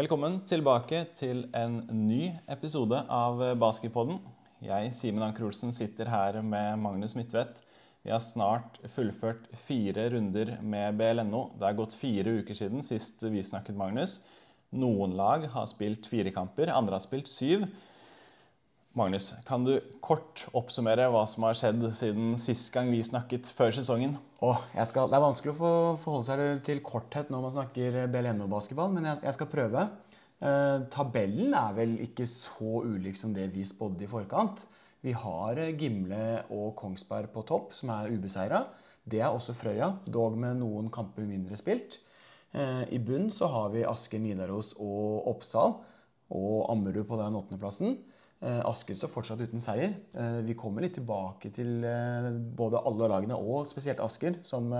Velkommen tilbake til en ny episode av Basketpodden. Jeg, Simen Anker Olsen, sitter her med Magnus Midtvedt. Vi har snart fullført fire runder med BLNO. Det er gått fire uker siden sist vi snakket, Magnus. Noen lag har spilt fire kamper, andre har spilt syv. Magnus, kan du kort oppsummere hva som har skjedd siden sist gang vi snakket før sesongen? Åh, skal, det er vanskelig å forholde seg til korthet når man snakker BLNO-basketball, men jeg, jeg, skal prøve. Eh, tabellen er vel ikke så ulik som det vi spådde i forkant. Vi har eh, Gimle og Kongsberg på topp, som er ubeseira. Det er også Frøya, dog med noen kamper mindre spilt. Eh, I bunn så har vi Asker, Nidaros og Oppsal. Og Ammerud på den åttendeplassen. Eh, Asker står fortsatt uten seier. Eh, vi kommer litt tilbake til eh, både alle lagene og spesielt Asker, som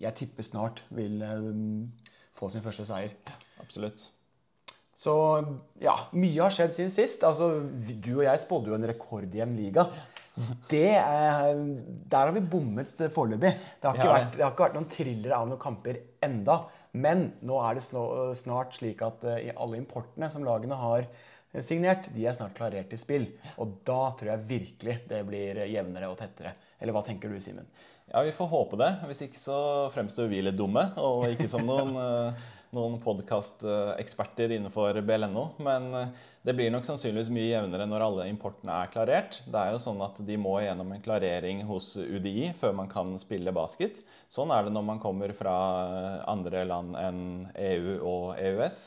jeg tipper snart vil få sin første seier. Absolutt. Så ja, mye har skjedd siden sist. Altså, du og jeg spådde jo en rekordjevn liga. Det er, der har vi bommet foreløpig. Det, har ikke ja, vært, det har ikke vært noen thrillere av noen kamper enda. Men nå er det snart slik at i alle importene som lagene har signert, de er snart klarert til spill. Og da tror jeg virkelig det blir jevnere og tettere. Eller hva tenker du, Simen? Ja, vi får håpe det. Hvis ikke så fremstår vi litt dumme, og ikke som noen, eh, noen podkasteksperter innenfor BLNO. Men eh, det blir nok sannsynligvis mye jevnere når alle importene er klarert. Det er jo sånn at De må gjennom en klarering hos UDI før man kan spille basket. Sånn er det når man kommer fra andre land enn EU og EØS.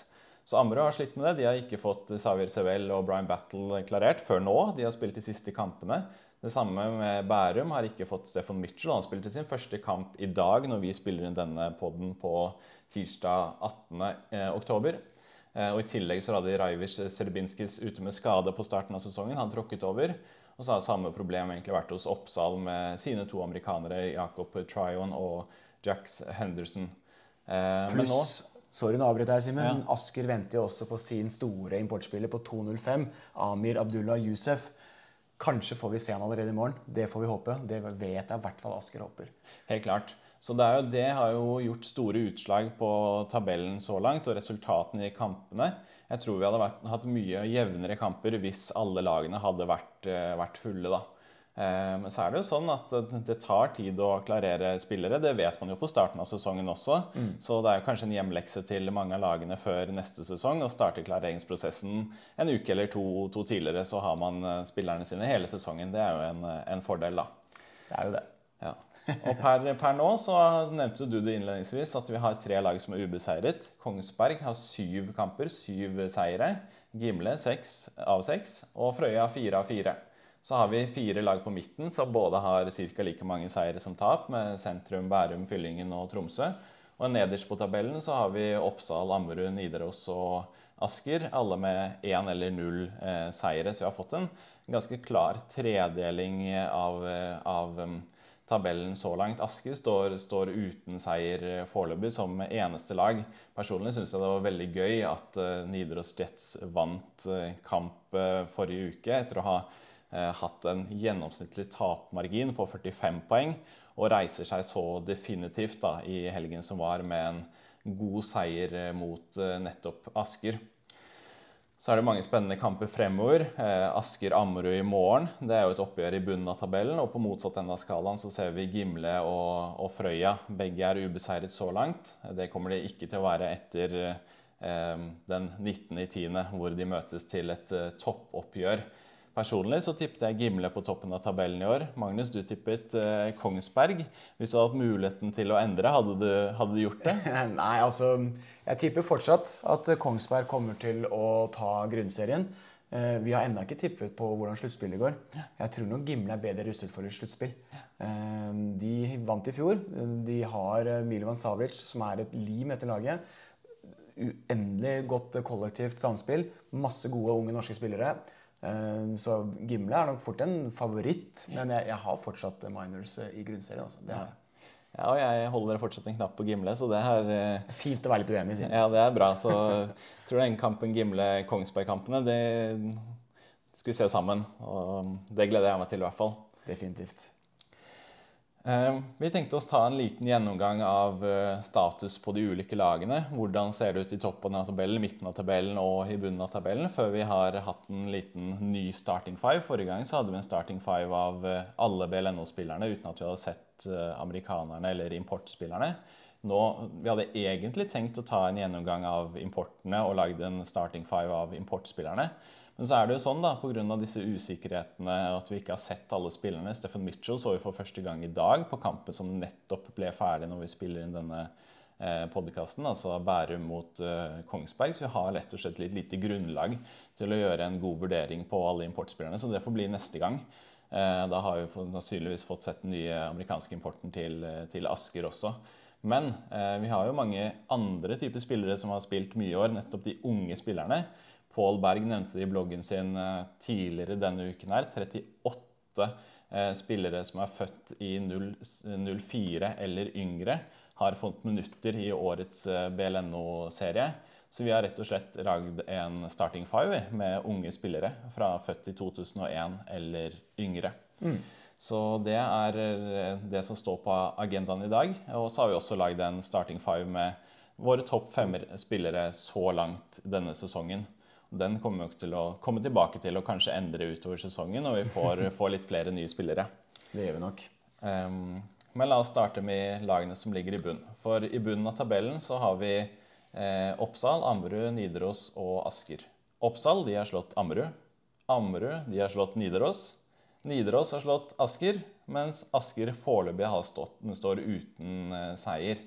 Så Ammerud har slitt med det. De har ikke fått Xavier Sevel og Brian Battle klarert før nå. De har spilt de siste kampene. Det samme med Bærum har ikke fått Stefan Mitchell. Han spilte sin første kamp i dag når vi spiller inn denne poden på tirsdag 18.10. Eh, og I tillegg så hadde Rajvic Serbinskis ute med skade på starten av sesongen. Han tråkket over. Og så har samme problem egentlig vært hos Oppsal med sine to amerikanere, Jacob Tryon og Jax Henderson. Eh, Pluss Sorry, nå avbryter jeg, Simen. Ja. Asker venter jo også på sin store importspiller på 2.05, Amir Abdullah Yusef. Kanskje får vi se han allerede i morgen. Det får vi håpe. Det vet jeg i hvert fall Asker håper. Helt klart. Så det, jo, det, har jo gjort store utslag på tabellen så langt, og resultatene i kampene. Jeg tror vi hadde vært, hatt mye jevnere kamper hvis alle lagene hadde vært, eh, vært fulle. da. Eh, men så er det jo sånn at det tar tid å klarere spillere. Det vet man jo på starten av sesongen også. Mm. Så det er kanskje en hjemlekse til mange av lagene før neste sesong å starte klareringsprosessen en uke eller to, to, tidligere. Så har man eh, spillerne sine hele sesongen. Det er jo en, en fordel, da. Det er jo det. Ja. Og per, per, nå så nevnte du det innledningsvis at vi har tre lag som er ubeseiret. Kongsberg har syv kamper, syv seire. Gimle seks av seks. Og Frøya fire av fire. Så har vi fire lag på midten som både har ca. like mange seire som tap, med sentrum, Bærum, Fyllingen og Tromsø. Og nederst på tabellen så har vi Oppsal, Ammerud, Nidaros og Asker. Alle med én eller null eh, seire. Så vi har fått en ganske klar tredeling av, eh, av um, tabellen så langt. Asker står, står uten seier eh, foreløpig som eneste lag. Personlig syns jeg det var veldig gøy at uh, Nidaros Jets vant uh, kamp uh, forrige uke etter å ha Eh, hatt en gjennomsnittlig tapmargin på 45 poeng og reiser seg så definitivt da, i helgen som var, med en god seier eh, mot eh, nettopp Asker. Så er det mange spennende kamper fremover. Asker-Ammerud i morgen. Det er jo et oppgjør i bunnen av tabellen. Og på motsatt ende av skalaen så ser vi Gimle og, og Frøya. Begge er ubeseiret så langt. Det kommer de ikke til å være etter eh, den 19.10., hvor de møtes til et eh, toppoppgjør. Personlig så tippet jeg Gimle på toppen av tabellen i år. Magnus, du tippet eh, Kongsberg. Hvis du hadde hatt muligheten til å endre, hadde du, hadde du gjort det? Nei, altså Jeg tipper fortsatt at Kongsberg kommer til å ta grunnserien. Eh, vi har ennå ikke tippet på hvordan sluttspillet går. Jeg tror nok Gimle er bedre rustet for et sluttspill. Eh, de vant i fjor. De har eh, Milovan Savic, som er et lim etter laget. Uendelig godt kollektivt samspill. Masse gode unge norske spillere. Ehm, så Gimle er nok fort en favoritt, men jeg, jeg har fortsatt minors eh, i grunnserien. Altså. Det har jeg. Ja, og jeg holder fortsatt en knapp på Gimle, så det er eh, Fint å være litt uenig, sier Ja, det er bra. Så jeg tror den kampen Gimle-Kongsberg-kampene, det skal vi se sammen. Og det gleder jeg meg til, i hvert fall. Definitivt. Eh, vi tenkte oss ta en liten gjennomgang av eh, status på de ulike lagene. Hvordan ser det ut i toppen av tabellen, midten av tabellen og i bunnen av tabellen, før vi har hatt en liten ny starting five. Forrige gang så hadde vi en starting five av eh, alle BLNO-spillerne uten at vi hadde sett amerikanerne eller importspillerne. Nå, vi hadde egentlig tenkt å ta en gjennomgang av importene og lagd en starting five av importspillerne. Men så er det jo sånn da, pga. disse usikkerhetene at vi ikke har sett alle spillerne. Stefan Mitchell så vi for første gang i dag på kampen som nettopp ble ferdig når vi spiller inn denne eh, podkasten, altså Bærum mot eh, Kongsberg. Så vi har lett og slett litt lite grunnlag til å gjøre en god vurdering på alle importspillerne. Så det får bli neste gang. Eh, da har vi sannsynligvis fått sett den nye amerikanske importen til, til Asker også. Men vi har jo mange andre typer spillere som har spilt mye i år, nettopp de unge spillerne. Pål Berg nevnte det i bloggen sin eh, tidligere denne uken. her, 38 eh, spillere som er født i 04 eller yngre, har fått minutter i årets eh, BLNO-serie. Så vi har rett og slett ragd en starting five med unge spillere fra født i 2001 eller yngre. Mm. Så det er det som står på agendaen i dag. Og så har vi også lagd en starting five med våre topp fem spillere så langt denne sesongen. Den kommer vi til å komme tilbake til og kanskje endre utover sesongen når vi får, får litt flere nye spillere. Det gjør vi nok. Um, men la oss starte med lagene som ligger i bunn. For i bunnen av tabellen så har vi eh, Oppsal, Ammerud, Nidaros og Asker. Oppsal de har slått Ammerud. Ammerud de har slått Nidaros. Nidaros har slått Asker, mens Asker foreløpig står uten eh, seier.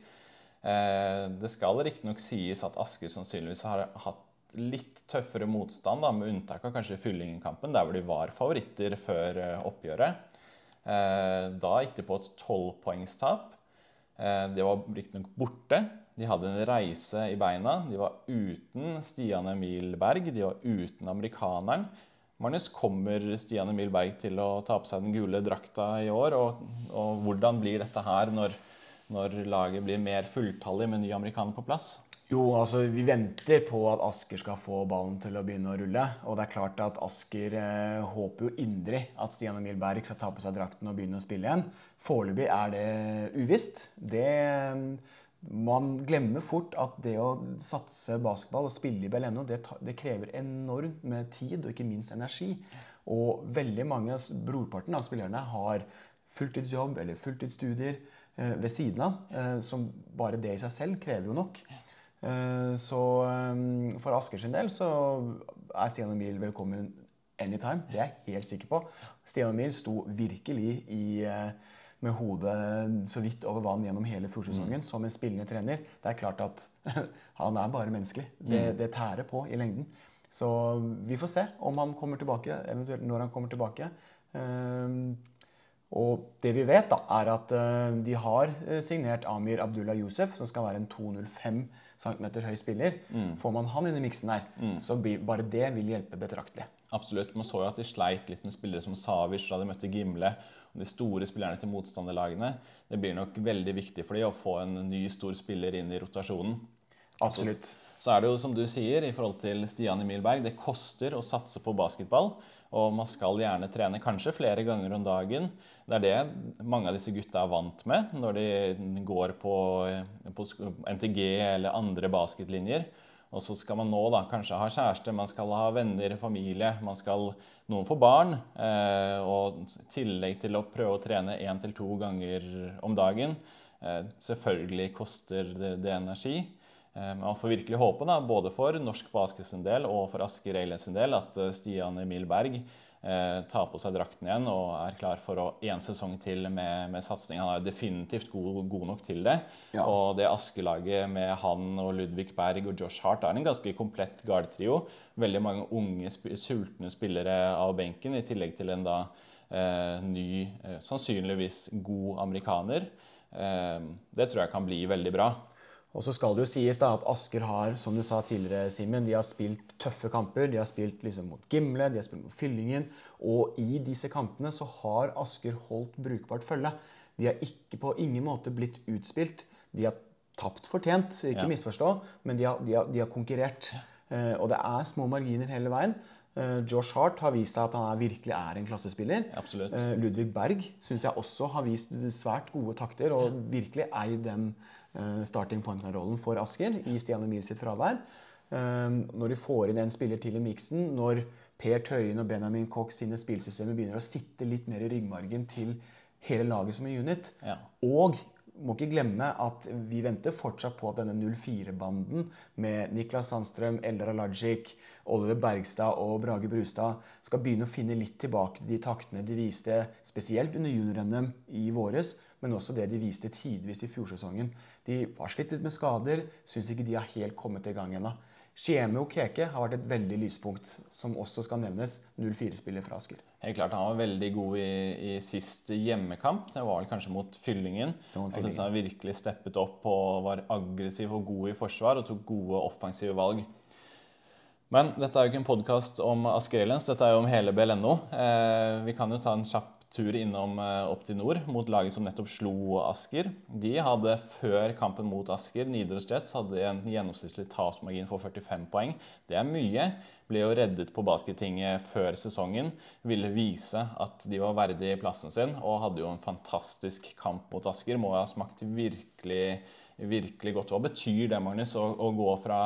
Eh, det skal riktignok sies at Asker sannsynligvis har hatt litt tøffere motstand, da, med unntak av kanskje Fyllingen-kampen, der hvor de var favoritter før eh, oppgjøret. Eh, da gikk de på et tolvpoengstap. Eh, det var riktignok borte. De hadde en reise i beina. De var uten Stian Emil Berg. De var uten amerikaneren. Magnus, kommer Stian Emil Berg til å ta på seg den gule drakta i år? Og, og hvordan blir dette her når, når laget blir mer fulltallig med ny amerikaner på plass? Jo, altså vi venter på at Asker skal få ballen til å begynne å rulle. Og det er klart at Asker eh, håper jo inderlig at Stian Emil Berg skal ta på seg drakten og begynne å spille igjen. Foreløpig er det uvisst. Det, man glemmer fort at det å satse basketball og spille i BLNO, det, det krever enormt med tid og ikke minst energi. Og veldig mange, brorparten av spillerne har fulltidsjobb eller fulltidsstudier eh, ved siden av. Eh, som bare det i seg selv krever jo nok. Eh, så eh, for Asker sin del så er Stian Emil velkommen anytime. Det er jeg helt sikker på. Stian Emil sto virkelig i, eh, med hodet så vidt over vann gjennom hele fjorsesongen mm. som en spillende trener. Det er klart at han er bare menneskelig. Det, mm. det, tærer på i lengden. Så vi får se om han kommer tilbake, eventuelt når han kommer tilbake. Og det vi vet, da, er at de har signert Amir Abdullah Yousef, som skal være en 205 cm høy spiller. Mm. Får man han inn i miksen der, mm. så blir bare det vil hjelpe betraktelig. Absolutt. Man så jo at de sleit litt med spillere som Savic da de møtte Gimle. og De store spillerne til motstanderlagene. Det blir nok veldig viktig for dem å få en ny, stor spiller inn i rotasjonen. Absolutt. Så, så er det jo som du sier i forhold til Stian Emil Berg, det koster å satse på basketball. Og man skal gjerne trene kanskje flere ganger om dagen. Det er det mange av disse gutta er vant med når de går på, på NTG eller andre basketlinjer. Og så skal man nå da kanskje ha kjæreste, man skal ha venner, familie, man skal noen få barn. Eh, og i tillegg til å prøve å trene én til to ganger om dagen. Eh, selvfølgelig koster det, det energi. Eh, man får virkelig håpe, da, både for norsk basket sin del og for Asker Eiles sin del, at eh, Stian Emil Berg eh, tar på seg drakten igjen og er klar for én sesong til med, med satsing. Han er definitivt god, god nok til det. Ja. Og det Asker-laget med han og Ludvig Berg og Josh Hart er en ganske komplett gardtrio. Veldig mange unge, sultne spillere av benken, i tillegg til en da eh, ny, sannsynligvis god amerikaner. Eh, det tror jeg kan bli veldig bra. Og så skal det jo sies da at Asker har som du sa tidligere, Simen, de har spilt tøffe kamper. De har spilt liksom mot Gimle, de har spilt mot Fyllingen. Og i disse kampene så har Asker holdt brukbart følge. De har ikke på ingen måte blitt utspilt. De har tapt fortjent, ikke ja. misforstå, men de har, de har, de har konkurrert. Eh, og det er små marginer hele veien. Eh, Josh Hart har vist seg at han er, virkelig er en klassespiller. Absolutt. Eh, Ludvig Berg syns jeg også har vist svært gode takter og virkelig eid den starting point-rollen for Asker i Stian Emil sitt fravær. Eh, Når de får inn en spiller til i miksen, når Per Tøyen og Benjamin Cox sine spillsystemer begynner å sitte litt mer i ryggmargen til hele laget som en unit. Ja. Og må ikke glemme at vi venter fortsatt på at denne 04-banden med Niklas Sandstrøm, Eldar Alajic, Oliver Bergstad og Brage Brustad skal begynne å finne litt tilbake til de taktene de viste spesielt under junior-NM i våres, men også det de viste tidvis i fjorsesongen. De har slitt litt med skader, syns ikke de har helt kommet i gang ennå. Skieme Okeke har vært et veldig lyspunkt, som også skal nevnes. 04-spiller fra Asker. Helt klart, Han var veldig god i, i sist hjemmekamp. Det var vel kanskje mot Fyllingen. Han synes han virkelig steppet opp og var aggressiv og god i forsvar og tok gode offensive valg. Men dette er jo ikke en podkast om Asker Elens, dette er jo om hele BLNO. Eh, vi kan jo ta en kjapp tur innom Optinor til nord mot laget som nettopp slo Asker. De hadde før kampen mot Asker, Nidaros Jets, hadde en gjennomsnittlig tapsmargin for 45 poeng. Det er mye. Ble jo reddet på baskettinget før sesongen. Ville vise at de var verdig plassen sin, og hadde jo en fantastisk kamp mot Asker. Må ha smakt virkelig virkelig godt. Hva betyr det, Magnus, å, å gå fra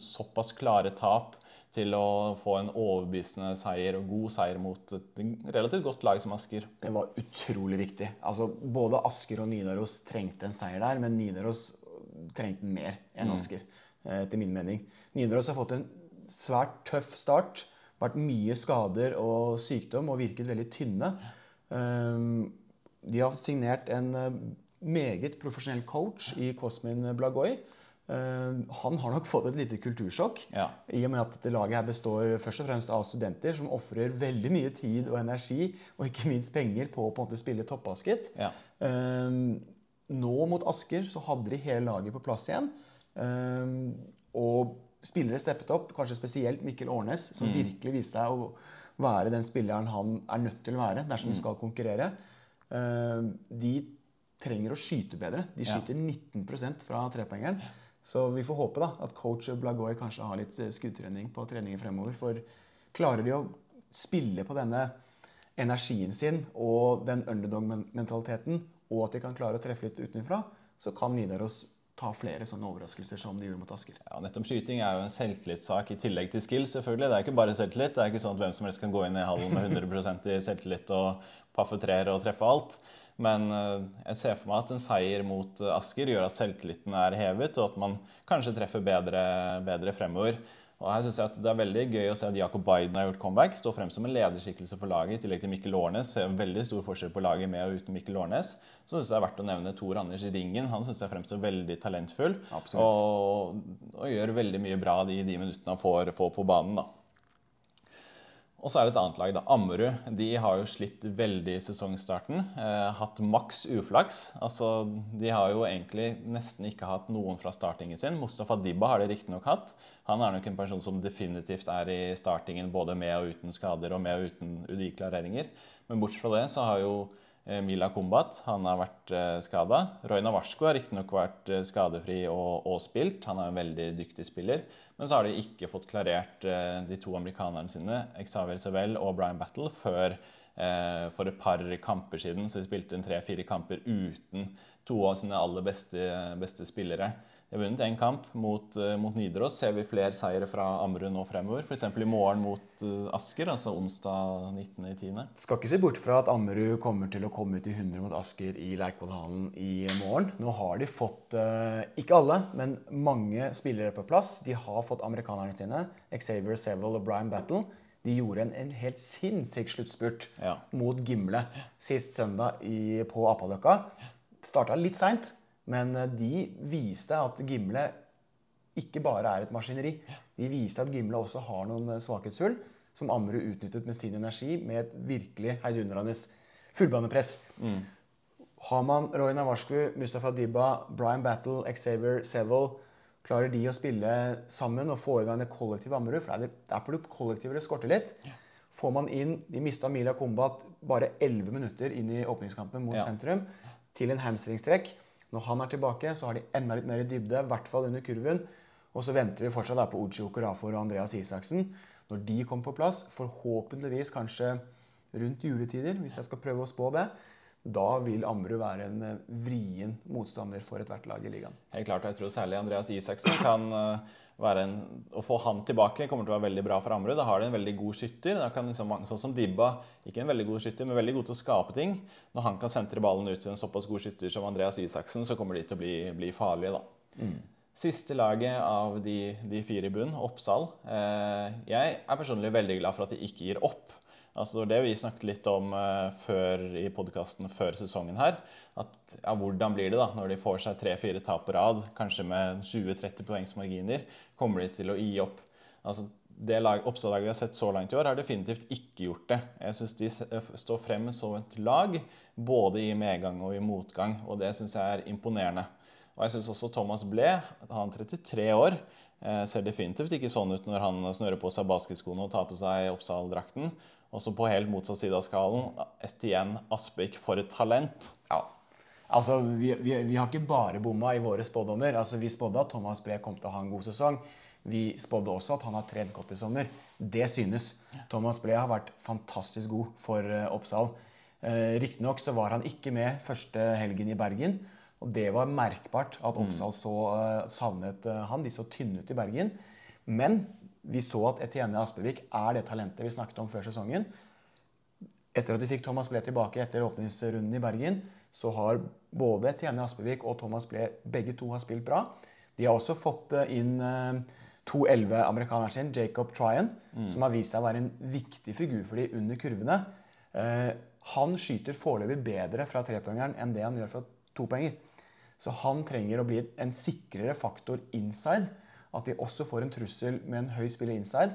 såpass klare tap til å få en overbevisende seier og god seier mot et relativt godt lag som Asker? Det var utrolig viktig. Altså, både Asker og Nidaros trengte en seier der, men Nidaros trengte den mer enn Asker, mm. etter min mening. Nidaros har fått en svært tøff start. Vært mye skader og sykdom og virket veldig tynne. Um, De har signert en eh, meget profesjonell coach i Cosmin Blagoy. Um, Han har nok fått et lite kultursjokk. Ja. I og med at dette laget her består først og fremst av studenter som ofrer veldig mye tid og energi, og ikke minst penger, på å på en måte spille toppbasket. Ja. Ehm, nå mot Asker så hadde de hele laget på plass igjen. Ehm, og spillere steppet opp, kanskje spesielt Mikkel Årnes, som virkelig viste seg å være den spilleren han er nødt til å være dersom de skal konkurrere. De trenger å skyte bedre. De skyter 19% fra trepoengeren. Så vi får håpe da at coach Blagoy kanskje har litt eh, skuddtrening på treninger fremover. For klarer de å spille på denne energien sin og den underdog-mentaliteten, og at de kan klare å treffe litt utenfra, så kan Nidaros ta flere sånne overraskelser som de gjorde mot Asker. Ja, nettopp Skyting er jo en selvtillitssak i tillegg til skill. selvfølgelig. Det er ikke bare selvtillit. Det er ikke sånn at hvem som helst kan gå inn i hallen med 100% i selvtillit og paffe treer og treffe alt. Men eh, jeg ser for meg at en seier mot eh, Asker gjør at selvtilliten er hevet, og at man kanskje treffer bedre, bedre fremover. Og her synes jeg at Det er veldig gøy å se at Jacob Biden har gjort comeback. Står frem som en lederskikkelse for laget, i tillegg til Mikkel Årnes. Ser en veldig stor forskjell på laget med og uten Mikkel Årnes. Så synes jeg det er verdt å nevne Tor Anders Ringen. Han synes jeg fremstår veldig talentfull. Og, og gjør veldig mye bra de, de minuttene han får, får på banen. da. Og så er det et annet lag, da. Ammerud. De har jo slitt veldig i sesongstarten. Eh, hatt maks uflaks. Altså, de har jo egentlig nesten ikke hatt noen fra startingen sin. Mustafa Dibba har de riktignok hatt. Han er nok en person som definitivt er i startingen både med og uten skader og med og uten UDI-klareringer. Men bortsett fra det så har jo eh, Mila Kombat han har vært eh, skada. Roy Navarsko har riktignok vært eh, skadefri og, og spilt. Han er en veldig dyktig spiller. Men så har de ikke fått klarert eh, de to amerikanerne sine, Xavier Savel og Brian Battle, før eh, for et par kamper siden. Så de spilte en tre-fire kamper uten to av sine aller beste, beste spillere. De har vunnet én kamp mot, eh, mot Nidaros. Ser vi flere seire fra Ammerud nå fremover? F.eks. i morgen mot eh, Asker, altså onsdag 19.10. Skal ikke se bort fra at Ammerud kommer til å komme ut i 100 mot Asker i Leikvollhallen i morgen. Nå har de fått, eh, ikke alle, men mange spillere på plass. De har fått amerikanerne sine, Xavier Seville og Brian Battle. De gjorde en, en helt sinnssyk sluttspurt Ja. mot Gimle sist søndag i, på Apaløkka. Starta litt seint, men eh, de viste at Gimle ikke bare er et maskineri. De viste at Gimle også har noen eh, svakhetshull som Ammerud utnyttet med sin energi med et virkelig heidundrende fullbanepress. Har man Roy Navarsku, Mustafa Dibba, Brian Battle, Xavier Seville Klarer de å spille sammen og få i gang det kollektive Ammerud? For er det er på det kollektive det skorter litt. Får man inn De mista Mila Kombat bare 11 minutter inn i åpningskampen mot Ja. sentrum til en hamstringstrekk. Når han er tilbake, så har de enda litt mer i dybde, i hvert fall under kurven. Og så venter vi fortsatt på Uchi Okorafor og Andreas Isaksen. Når de kommer på plass, forhåpentligvis kanskje rundt juletider, hvis jeg skal prøve å spå det, da vil Ammerud være en eh, vrien motstander for ethvert lag i ligaen. Helt klart, og jeg tror særlig Andreas Isaksen kan eh, en Å få han tilbake kommer til å være veldig bra for Ammerud. Da har de en veldig god skytter. Da kan liksom, sånn som Dibba, ikke en veldig god skytter, men veldig god til å skape ting. Når han kan sentre ballen ut til en såpass god skytter som Andreas Isaksen, så kommer de til å bli, bli farlige, da. Mm. Siste laget av de, de fire i bunn, Oppsal. Eh, jeg er personlig veldig glad for at de ikke gir opp. Altså Det vi snakket litt om uh, før i podkasten før sesongen her. At ja, Hvordan blir det da når de får seg tre-fire tap på rad, kanskje med 20-30 poengs marginer? Kommer de til å gi opp? Altså Det Oppsal-laget vi har sett så langt i år, har definitivt ikke gjort det. Jeg syns de eh, står frem som et lag, både i medgang og i motgang. Og det syns jeg er imponerende. Og jeg syns også Thomas Ble, han 33 år, eh, ser definitivt ikke sånn ut når han snører på seg basketskoene og tar på seg Oppsal-drakten. Og så på helt motsatt side av skalen, Estienne Aspik for et talent. Ja. Altså, vi, vi, vi, har ikke bare bomma i våre spådommer. Altså, vi spådde at Thomas Bree kom til å ha en god sesong. Vi spådde også at han har trent godt i sommer. Det synes. Thomas Bree har vært fantastisk god for uh, Oppsal. Uh, Riktignok så var han ikke med første helgen i Bergen. Og det var merkbart at mm. Oppsal så uh, savnet uh, han. De så tynne ut i Bergen. Men vi så at Etienne Aspevik er det talentet vi snakket om før sesongen. Etter at de fikk Thomas Ble tilbake etter åpningsrunden i Bergen, så har både Etienne Aspevik og Thomas Ble begge to har spilt bra. De har også fått eh, inn 2-11-amerikaneren eh, sin, Jacob Tryan, mm. som har vist seg å være en viktig figur for de under kurvene. Eh, han skyter foreløpig bedre fra trepoengeren enn det han gjør fra topoenger. Så han trenger å bli en sikrere faktor inside at de også får en trussel med en høy spiller inside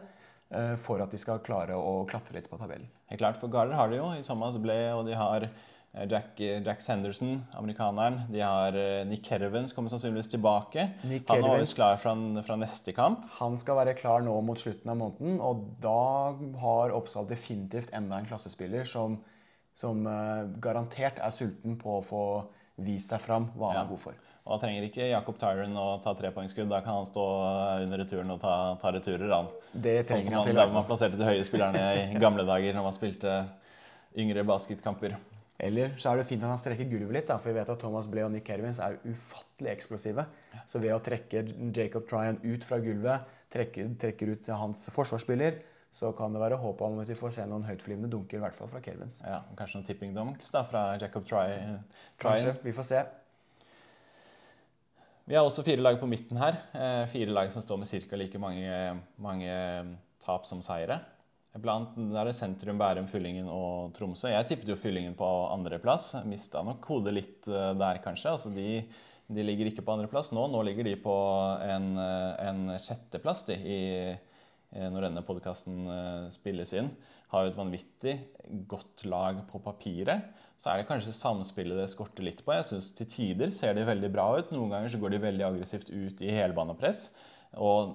eh, for at de skal klare å klatre litt på tabellen. Helt klart, for Garder har de jo. Thomas Blay og de har eh, Jack, Jack Sanderson, amerikaneren. De har eh, Nick Kervens kommer sannsynligvis tilbake. Nick han er også klar fra, fra, neste kamp. Han skal være klar nå mot slutten av måneden, og da har Oppsal definitivt enda en klassespiller som, som garantert er sulten på å få vist deg fram hva han ja. er god for. Og Da trenger ikke Jakob Tyron å ta trepoengsskudd. Da kan han stå under returen og ta, ta returer. Han. Det sånn som han, der man plasserte de høye spillerne i gamle dager når man spilte yngre basketkamper. Eller så er det fint at han strekker gulvet litt, da, for vi vet at Thomas Blay og Nick Kervins er ufattelig eksplosive. Så ved å trekke Jacob Tryon ut fra gulvet, trekker, trekker ut hans forsvarsspiller, så kan det være håp om at vi får se noen høytflyvende dunker, i hvert fall fra Kervins. Ja, Kanskje noen tipping dunks da, fra Jacob Tryon? Kanskje. Vi får se. Vi har også fire lag på midten her. Eh, fire lag som står med ca. like mange, mange, tap som seire. Blant der er det sentrum, Bærum, Fyllingen og Tromsø. Jeg tippet jo Fyllingen på andreplass. Mista nok hodet litt eh, der, kanskje. Altså de, de ligger ikke på andreplass nå. Nå ligger de på en, eh, en sjetteplass de, i, når denne podkasten spilles inn. Har et vanvittig godt lag på papiret så er det kanskje samspillet det skorter litt på. Jeg synes Til tider ser de veldig bra ut. Noen ganger så går de veldig aggressivt ut i helbanepress. Og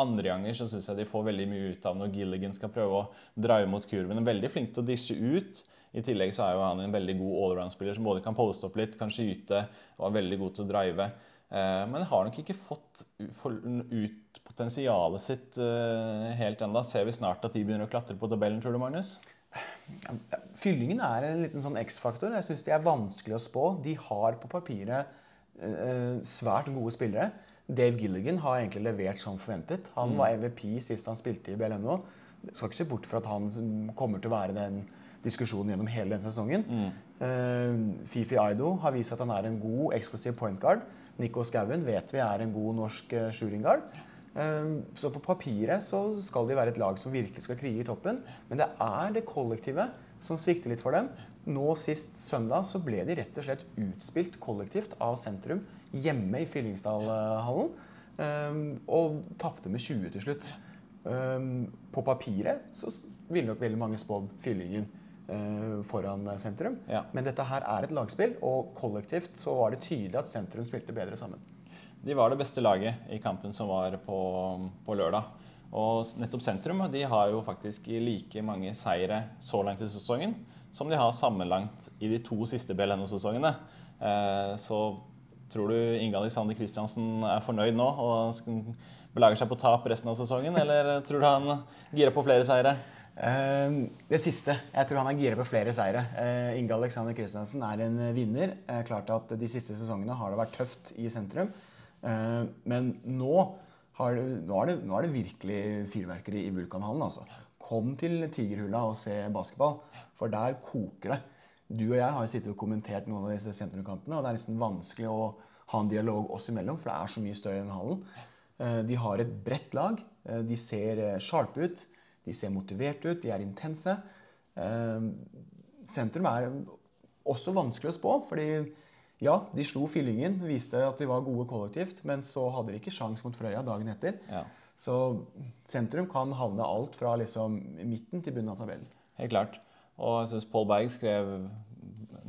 andre ganger så syns jeg de får veldig mye ut av når Gilligan skal prøve å dra imot kurven. Veldig flink til å dishe ut. I tillegg så er jo han en veldig god allround-spiller som både kan poste opp litt, kan skyte og er veldig god til å drive. Eh, men har nok ikke fått ut potensialet sitt eh, helt ennå. Ser vi snart at de begynner å klatre på tabellen, tror du, Magnus? Fyllingen er en liten sånn X-faktor. Jeg syns de er vanskelig å spå. De har på papiret eh, svært gode spillere. Dave Gilligan har egentlig levert som forventet. Han mm. var MVP sist han spilte i BLNO. Skal ikke se bort fra at han kommer til å være den diskusjonen gjennom hele denne sesongen. Mm. Uh, Fifi Aido har vist at han er en god eksklusiv point guard. Nico Skauen vet vi er en god norsk uh, shooting guard. Ehm, så på papiret så skal de være et lag som virkelig skal krige i toppen. Men det er det kollektive som svikter litt for dem. Nå sist søndag så ble de rett og slett utspilt kollektivt av sentrum hjemme i Fyllingsdalhallen. Og tapte med 20 til slutt. På papiret så ville nok veldig mange spådd Fyllingen eh, foran sentrum. Ja. Men dette her er et lagspill, og kollektivt så var det tydelig at sentrum spilte bedre sammen. De var det beste laget i kampen som var på, på lørdag. Og nettopp sentrum de har jo faktisk like mange seire så langt i sesongen som de har sammenlangt i de to siste BLNO-sesongene. Eh, så tror du Inge Alexander Kristiansen er fornøyd nå og belager seg på tap resten av sesongen, eller tror du han girer på flere seire? Uh, det siste. Jeg tror han er gira på flere seire. Uh, Inge Alexander Kristiansen er en vinner. Uh, klart at De siste sesongene har det vært tøft i sentrum. men nå, har, nå, er det, nå, er det, virkelig fyrverkeri i Vulkanhallen. Altså. Kom til Tigerhulla og se basketball, for der koker det. Du og jeg har sittet og kommentert noen av disse sentrumkampene, og det er nesten vanskelig å ha en dialog oss imellom, for det er så mye støy i den hallen. De har et bredt lag. De ser sharpe ut. De ser motivert ut, de er intense. Ehm, sentrum er også vanskelig å spå, fordi ja, de slo Fyllingen, viste at de var gode kollektivt, men så hadde de ikke sjans mot Frøya dagen etter. Ja. Så sentrum kan havne alt fra liksom midten til bunnen av tabellen. Helt klart. Og jeg syns Paul Berg skrev,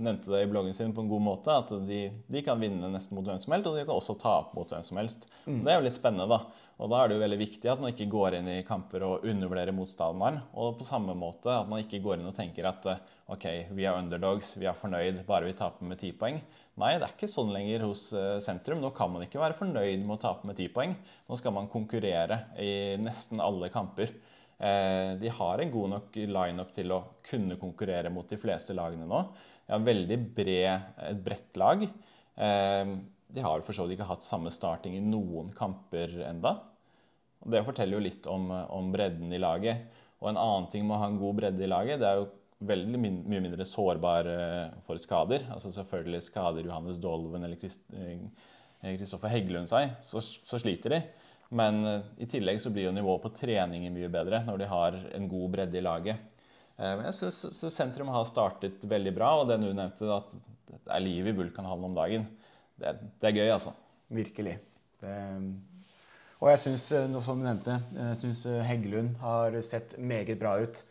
nevnte det i bloggen sin på en god måte, at de, de kan vinne nesten mot hvem som helst, og de kan også tape mot hvem som helst. Mm. Det er jo litt spennende, da. Og Da er det jo veldig viktig at man ikke går inn i kamper og undervurderer motstanderen. Og på samme måte at man ikke går inn og tenker at ok, vi er underdogs, vi er fornøyd bare vi taper med ti poeng. Nei, det er ikke sånn lenger hos eh, sentrum. Nå kan man ikke være fornøyd med å tape med ti poeng. Nå skal man konkurrere i nesten alle kamper. Eh, de har en god nok lineup til å kunne konkurrere mot de fleste lagene nå. Har veldig bred, et bredt lag. Eh, de har for så vidt ikke hatt samme starting i noen kamper enda. Og Det forteller jo litt om, om, bredden i laget. Og en annen ting med å ha en god bredde i laget, det er jo veldig min, mye mindre sårbar for skader. Altså Selvfølgelig skader Johannes Dolven eller Kristoffer Heggelund seg, så, så, sliter de. Men i tillegg så blir jo nivået på treninger mye bedre når de har en god bredde i laget. Uh, men jeg syns sentrum har startet veldig bra, og det du nevnte, at det er liv i Vulkanhallen om dagen det, det er gøy, altså. Virkelig. Det, og jeg syns, eh, som du nevnte, jeg synes eh, Heggelund har sett meget bra ut.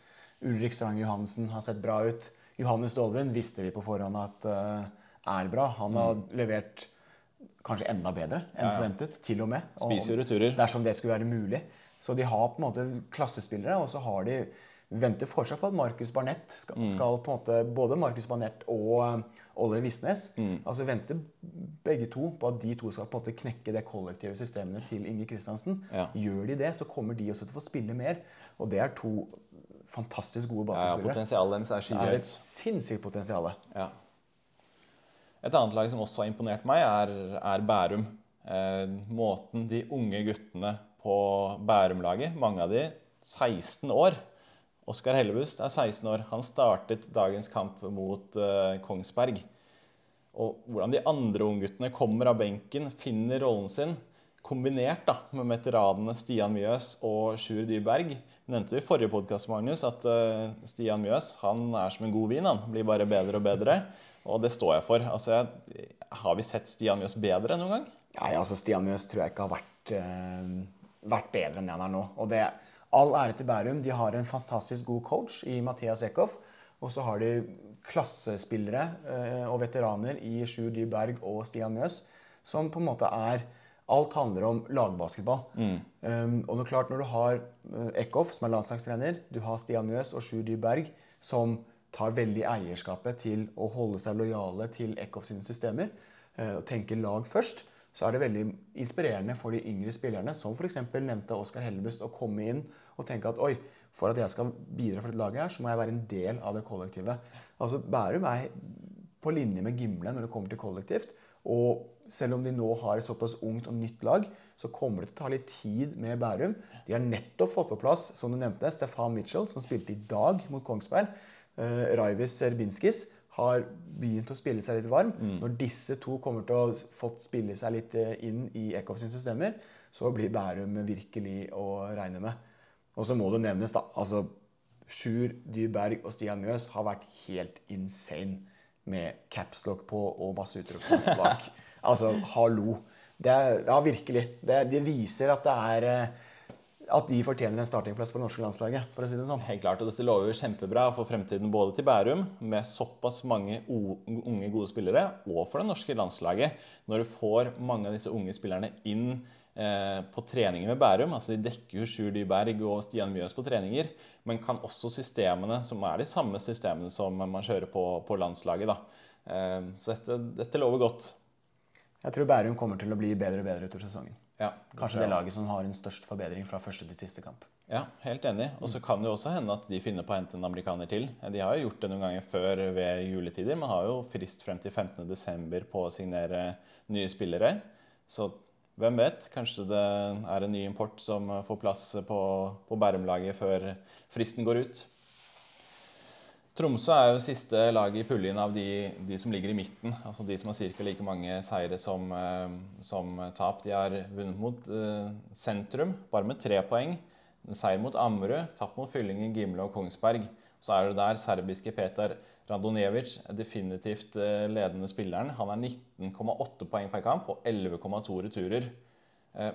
Ulrik Strang Johansen har sett bra ut. Johannes Dolven visste vi på forhånd at er bra. Han har mm. levert kanskje enda bedre enn ja, ja. forventet, til og med. Spiser returer. Dersom det skulle være mulig. Så de har på en måte klassespillere, og så har de venter fortsatt på at Markus Barnett skal, mm. skal, på en måte Både Markus Barnett og uh, Oliver Visnes mm. altså venter begge to på at de to skal på en måte knekke det kollektive systemene til Inge Kristiansen. Ja. Gjør de det, så kommer de også til å få spille mer. Og det er to fantastisk gode basespillere. Ja, potensialet deres er skyhøyt. Sinnssykt potensial. Ja. Et annet lag som også har imponert meg, er, er Bærum. Eh, måten de unge guttene på Bærum-laget, mange av de 16 år, Oskar Hellebust er 16 år. Han startet dagens kamp mot uh, Kongsberg. Og hvordan de andre ungguttene kommer av benken, finner rollen sin, kombinert da, med veteranene Stian Mjøs og Sjur Dyberg. nevnte vi i forrige podkast at uh, Stian Mjøs han er som en god vin. Han blir bare bedre og bedre. Og det står jeg for. Altså, jeg, har vi sett Stian Mjøs bedre noen gang? Nei, altså Stian Mjøs tror jeg ikke har vært, uh, vært bedre enn det han er nå. Og det All ære til Bærum. De har en fantastisk god coach i Mathias Eckhoff. Og så har de klassespillere eh, og veteraner i Sjur Dyberg og Stian Mjøs, som på en måte er Alt handler om lagbasketball. Mm. Um, og det er klart Når du har uh, Eckhoff, som er landslagstrener, du har Stian Mjøs og Sjur Dyberg, som tar veldig eierskapet til å holde seg lojale til Eckhoff sine systemer, uh, og tenker lag først, så er det veldig inspirerende for de yngre spillerne, som f.eks. nevnte Oskar Hellebust, å komme inn og tenke at oi, for at jeg skal bidra for dette laget, her, så må jeg være en del av det kollektivet. Altså, Bærum er på linje med Gimle når det kommer til kollektivt. Og selv om de nå har et såpass ungt og nytt lag, så kommer det til å ta litt tid med Bærum. De har nettopp fått på plass som du nevnte, Stefan Mitchell, som spilte i dag mot Kongsberg. Uh, Raivis Serbinskis har begynt å spille seg litt varm. Mm. Når disse to kommer til å fått spille seg litt eh, inn i Eckhoff sine systemer, så blir Bærum virkelig å regne med. Og så må det nevnes, da. altså Sjur Dyberg og Stian Mjøs har vært helt insane med capslock på og masse utropstegn bak. altså, hallo. Det er, ja, virkelig. Det, det viser at det er eh, at de fortjener en startingplass på det norske landslaget. for å si det sånn. Helt klart, og Dette lover jo kjempebra for fremtiden både til Bærum, med såpass mange unge, gode spillere, og for det norske landslaget. Når du får mange av disse unge spillerne inn eh, på treninger med Bærum. altså De dekker jo Sjur Dyberg og Stian Mjøs på treninger, men kan også systemene, som er de samme systemene som man kjører på, på landslaget. da. Eh, så dette, dette lover godt. Jeg tror Bærum kommer til å bli bedre og bedre utover sesongen. Ja, Kanskje det laget som har en størst forbedring fra første til siste kamp. Ja, helt enig. Og så kan det jo også hende at de finner på å hente en amerikaner til. De har jo gjort det noen ganger før ved juletider. Man har jo frist frem til 15.12. på å signere nye spillere. Så hvem vet? Kanskje det er en ny import som får plass på, på Bærum-laget før fristen går ut. Tromsø er jo siste laget i puljen av de, de, som ligger i midten. Altså de som har ca. like mange seire som, som, tap. De har vunnet mot uh, sentrum, bare med tre poeng. En seier mot Ammerud, tapt mot Fyllingen, Gimle og Kongsberg. Så er det der serbiske Petar Radonevic er definitivt uh, ledende spilleren. Han er 19,8 poeng per kamp og 11,2 returer. Uh,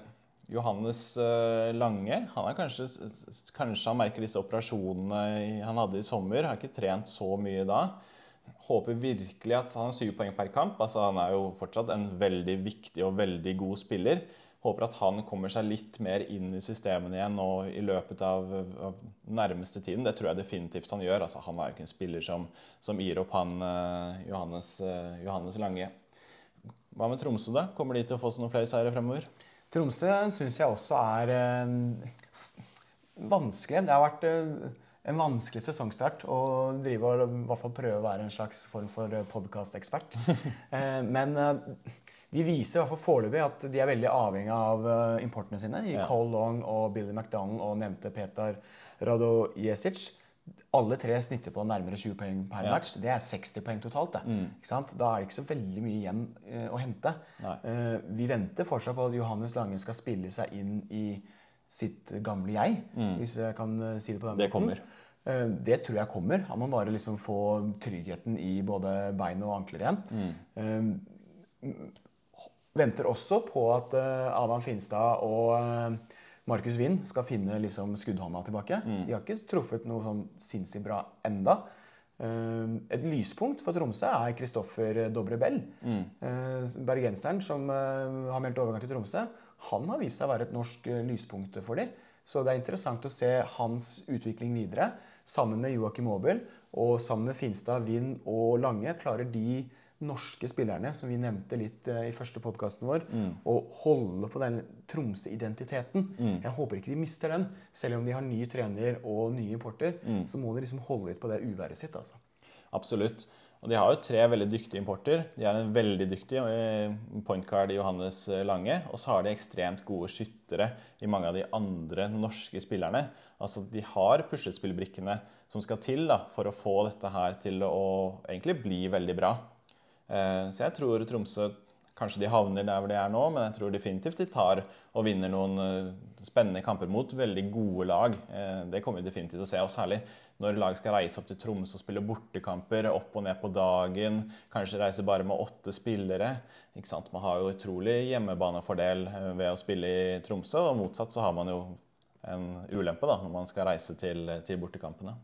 Johannes Lange han er kanskje, kanskje han merker disse operasjonene han hadde i sommer. Har ikke trent så mye da. Håper virkelig at han har syv poeng per kamp. altså Han er jo fortsatt en veldig viktig og veldig god spiller. Håper at han kommer seg litt mer inn i systemene igjen nå i løpet av, av nærmeste tiden. Det tror jeg definitivt han gjør. altså Han er jo ikke en spiller som, som gir opp han Johannes, Johannes Lange. Hva med Tromsø, da? Kommer de til å få seg noen flere seire fremover? Tromsø syns jeg også er eh, vanskelig. Det har vært eh, en vanskelig sesongstart å drive og i hvert fall prøve å være en slags form for podkastekspert. eh, men de viser i hvert fall foreløpig at de er veldig avhengig av importene sine. I ja. Cole Long og Billy McDonald og nevnte Petar Radojesic alle tre snitter på nærmere 20 poeng per ja. match. Det er 60 poeng totalt. Mm. Da er det ikke så veldig mye igjen uh, å hente. Uh, vi venter fortsatt på at Johannes Lange skal spille seg inn i sitt gamle jeg, mm. hvis jeg kan uh, si det på den det måten. Kommer. Det tror jeg kommer. Han må bare liksom få tryggheten i både bein og ankler igjen. Mm. Venter også på at Adam Finstad og Markus Wind skal finne liksom skuddhånda tilbake. Mm. De har ikke truffet noe sånn sinnssykt bra enda. Uh, et lyspunkt for Tromsø er Kristoffer Dobre Bell. Mm. Uh, bergenseren som uh, har meldt overgang til Tromsø. Han har vist seg å være et norsk lyspunkt for dem. Så det er interessant å se hans utvikling videre. Sammen med Joakim Aabel og sammen med Finstad, Vind og Lange klarer de norske spillerne, som vi nevnte litt uh, i første podkasten vår, mm. og holde på den Tromsø-identiteten. Mm. Jeg håper ikke de mister den. Selv om de har ny trener og nye importer, mm. så må de liksom holde litt på det uværet sitt. altså. Absolutt. Og De har jo tre veldig dyktige importer. De har en veldig dyktig eh, pointcard i Johannes eh, Lange. Og så har de ekstremt gode skyttere i mange av de andre norske spillerne. Altså De har puslespillbrikkene som skal til da, for å få dette her til å egentlig bli veldig bra. Eh, så jeg tror Tromsø Kanskje de havner der hvor de er nå, men jeg tror definitivt de tar og vinner noen eh, spennende kamper mot veldig gode lag. Eh, det kommer vi definitivt til å se, og særlig når lag skal reise opp til Tromsø og spille bortekamper opp og ned på dagen. Kanskje reise bare med åtte spillere. Ikke sant? Man har jo utrolig hjemmebanefordel ved å spille i Tromsø, og motsatt så har man jo en ulempe da, når man skal reise til, til bortekampene.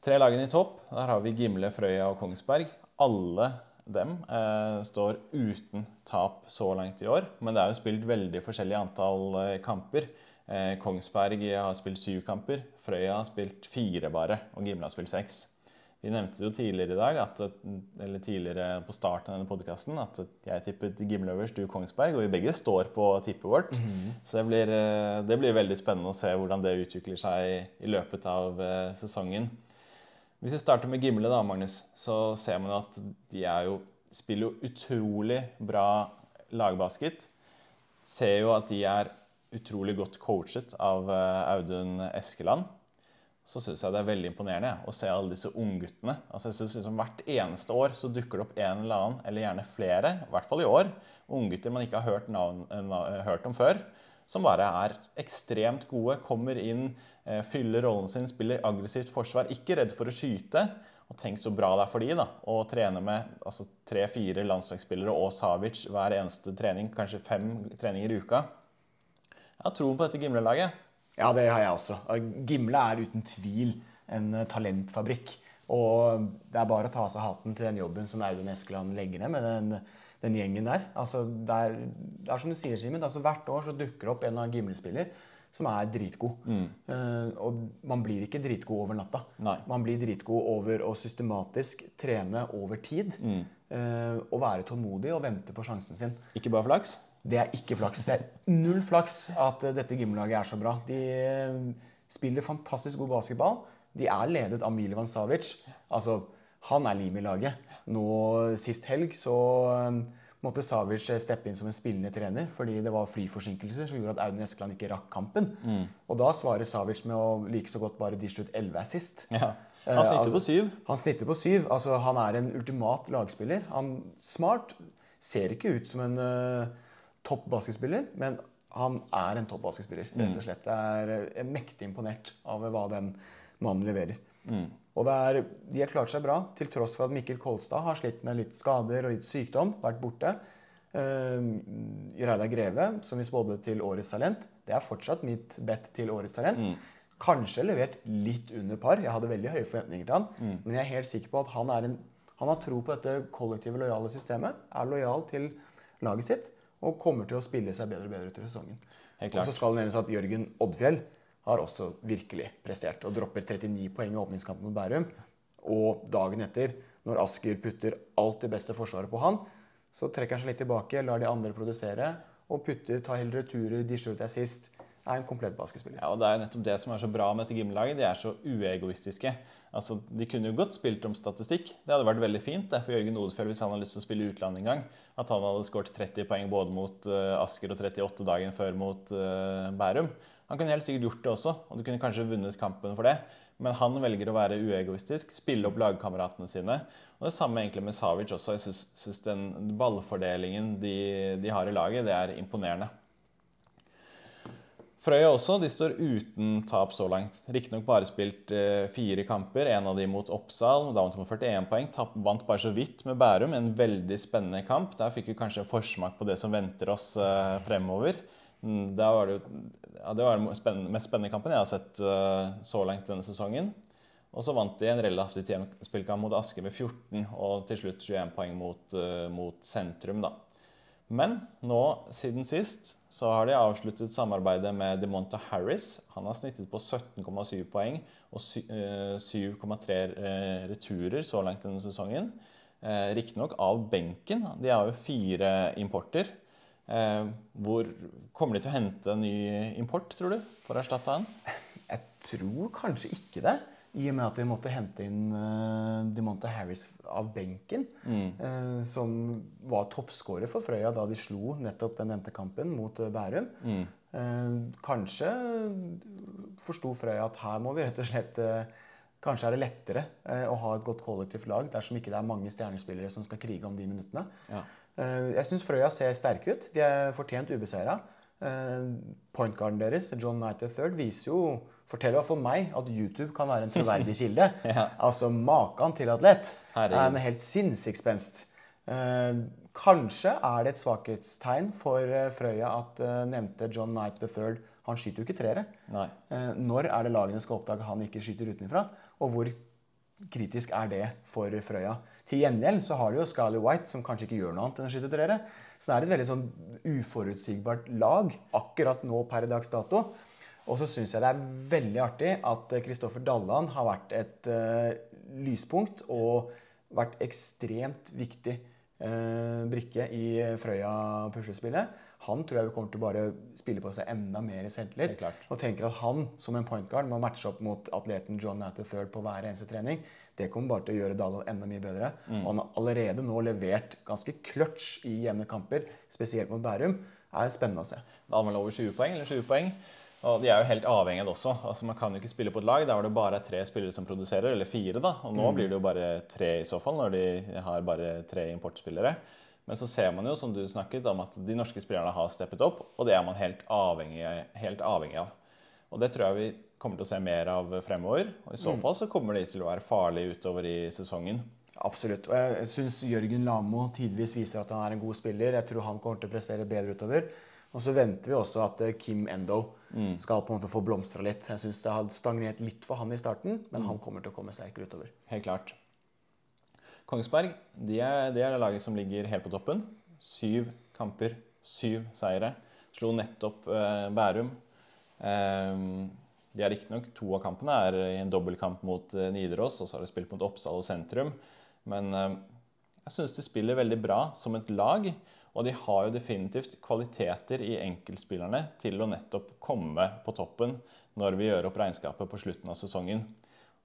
Tre lagene i topp. Der har vi Gimle, Frøya og Kongsberg alle dem eh, står uten tap så langt i år. Men det er jo spilt veldig forskjellig antall eh, kamper. Eh, Kongsberg har spilt syv kamper, Frøya har spilt fire bare, og Gimle har spilt seks. Vi nevnte jo tidligere i dag, at, eller tidligere på starten av denne podkasten, at jeg tippet Gimle øverst, du Kongsberg, og vi begge står på tippet vårt. Mm -hmm. Så det blir, eh, det blir, veldig spennende å se hvordan det utvikler seg i løpet av eh, sesongen. Hvis vi starter med Gimle, da, Magnus, så ser man at de jo, spiller jo utrolig bra lagbasket. Ser jo at de er utrolig godt coachet av eh, Audun Eskeland. Så syns jeg det er veldig imponerende å se alle disse ungguttene. Altså, jeg synes liksom Hvert eneste år så dukker det opp en eller annen, eller gjerne flere, i hvert fall i år, unggutter man ikke har hørt, navn, hørt om før som bare er ekstremt gode. Kommer inn, eh, fyller rollen sin, spiller aggressivt forsvar. Ikke redd for å skyte. Og tenk så bra det er for de da, å trene med altså, tre-fire landslagsspillere og Savic hver eneste trening, kanskje fem treninger i uka. Jeg har troen på dette Gimle-laget. Ja, det har jeg også. Gimle er uten tvil en eh, talentfabrikk. Og det er bare å ta av seg hatten til den jobben som Audun Eskeland legger ned med den den gjengen der. Altså, det, er, det er som du sier, Simen. Altså, hvert år så dukker det opp en av Gimle-spiller som er dritgod. Mm. Uh, og man blir ikke dritgod over natta. Nei. Man blir dritgod over å systematisk trene over tid. Mm. Uh, og være tålmodig og vente på sjansen sin. Ikke bare flaks? Det er ikke flaks. Det er null flaks at eh, dette gymlaget er så bra. De spiller fantastisk god basketball. De er ledet av Milivan Savic. Altså, han er lim i laget. Nå Sist helg så måtte Savic steppe inn som en spillende trener fordi det var flyforsinkelser som gjorde at Audun Eskeland ikke rakk kampen. Og da svarer Savic med å like så godt bare dishe ut 11 assist. Ja. Han Eh, snitter altså- på syv. Han snitter på syv. Altså, han er en ultimat lagspiller. Han smart. Ser ikke ut som en uh, topp basketspiller, men han er en topp basketspiller, rett og slett. Jeg er, mektig imponert av hva den mannen leverer. Og det er, de har klart seg bra, til tross for at Mikkel Kolstad har slitt med litt skader og litt sykdom, vært borte. Uh, Reidar Greve, som vi spådde til Årets talent, det er fortsatt mitt bet til Årets talent. Kanskje levert litt under par. Jeg hadde veldig høye forventninger til han. Men jeg er helt sikker på at han, er en, han har tro på dette kollektive, lojale systemet. Er lojal til laget sitt og kommer til å spille seg bedre og bedre utover sesongen. Og så skal det nevnes at Jørgen Oddfjell har også virkelig prestert og dropper 39 poeng i åpningskampen mot Bærum. Og dagen etter, når Asker putter alt det beste forsvaret på han, så trekker han seg litt tilbake, lar de andre produsere og putter, tar heller returer, disjer ut assist. Er en komplett basketspiller. Ja, og Det er nettopp det som er så bra med dette gymlaget. De er så uegoistiske. Altså, De kunne jo godt spilt om statistikk. Det hadde vært veldig fint det, for Jørgen Odefjell hvis han hadde lyst til å spille utland en gang. At han hadde skåret 30 poeng både mot uh, Asker og 38 dagen før mot uh, Bærum. Han kunne helt sikkert gjort det også, og du kunne kanskje vunnet kampen for det. Men han velger å være uegoistisk, spille opp lagkameratene sine. Og Det samme egentlig med Savic også. Jeg syns- den ballfordelingen de, de har i laget, det er imponerende. Frøya også, de står uten tap så langt. Riktignok bare spilt eh, fire kamper, en av de mot Oppsal. Da vant de med 41 poeng. Tapp, vant bare så vidt med Bærum. En veldig spennende kamp. Der fikk vi kanskje en forsmak på det som venter oss eh, fremover. Mm, Da var det, ja, det var den spennende, mest spennende kampen jeg har sett uh, så langt denne sesongen. Og så vant de en relativt jevn spillkamp mot Aske med 14, og til slutt 21 poeng mot, uh, mot sentrum, da. Men nå, siden sist, så har de avsluttet samarbeidet med DeMonta Harris. Han har snittet på 17,7 poeng og eh, 7,3 eh, returer så langt denne sesongen. Riktignok av benken. De har jo fire importer. Eh, hvor Kommer de til å hente en ny import, tror du, for å erstatte han? Jeg tror kanskje ikke det. I og med at de måtte hente inn uh, DeMonte Harris av benken. eh, som var toppskårer for Frøya da de slo nettopp den nevnte kampen mot Bærum. Bærum. Uh, kanskje forsto Frøya at her må vi rett og slett uh, Kanskje er det lettere å ha et godt kollektivt lag dersom ikke det er mange stjernespillere som skal krige om de minuttene. Ja. Eh, Jeg syns Frøya ser sterke ut. De er fortjent ubeseira. Pointgarden deres, John Knight III, viser jo Forteller for meg at YouTube kan være en troverdig kilde. Altså maken til atlet. Herregud. er en helt sinnssyk spenst. Eh, kanskje er det et svakhetstegn for eh, Frøya at eh, nevnte John Knight III Han skyter jo ikke treere. Eh, når er det lagene skal oppdage han ikke skyter utenfra? Og hvor kritisk er det for Frøya? Til gjengjeld så har de jo Scarley White, som kanskje ikke gjør noe annet enn å skyte treere. Så det er et veldig sånn uforutsigbart lag akkurat nå per dags dato. Og så syns jeg det er veldig artig at Kristoffer Dalland har vært et uh, lyspunkt og vært ekstremt viktig uh, brikke i Frøya-puslespillet. Han tror jeg vi kommer til å bare spille på seg enda mer selvtillit. Helt. Og tenker at han som en point guard må matche opp mot atleten John Nath III på hver eneste trening. Det kommer bare til å gjøre Dalland enda mye bedre. Mm. Og han har allerede nå levert ganske clutch i jevne kamper, spesielt mot Bærum. Det er spennende å se. Da hadde man over 20 poeng, eller 20 poeng. Og de er jo helt avhengig av det også. Altså Man kan jo ikke spille på et lag der hvor det bare er tre spillere som produserer, eller fire, da. Og nå blir det jo bare tre i så fall, når de har bare tre importspillere. Men så ser man jo, som du snakket om, at de norske spillerne har steppet opp, og det er man helt avhengig, helt avhengig av. Og det tror jeg vi kommer til å se mer av fremover. Og i så fall så kommer de til å være farlige utover i sesongen. Absolutt. Og jeg syns Jørgen Lamo tidvis viser at han er en god spiller. Jeg tror han kommer til å prestere bedre utover. Og så venter vi også at eh, Kim Endo skal på en måte få blomstra litt. Jeg syns det har stagnert litt for han i starten, men han kommer til å komme sterkere utover. Helt klart. Kongsberg de er, det er det laget som ligger helt på toppen. Syv kamper, syv seire. Slo nettopp eh, Bærum. Eh, de er riktignok to av kampene er i en dobbeltkamp mot eh, Nidaros, og så har de spilt mot Oppsal og Sentrum. Men eh, jeg syns de spiller veldig bra som et lag. Og de har jo definitivt kvaliteter i enkeltspillerne til å nettopp komme på toppen når vi gjør opp regnskapet på slutten av sesongen.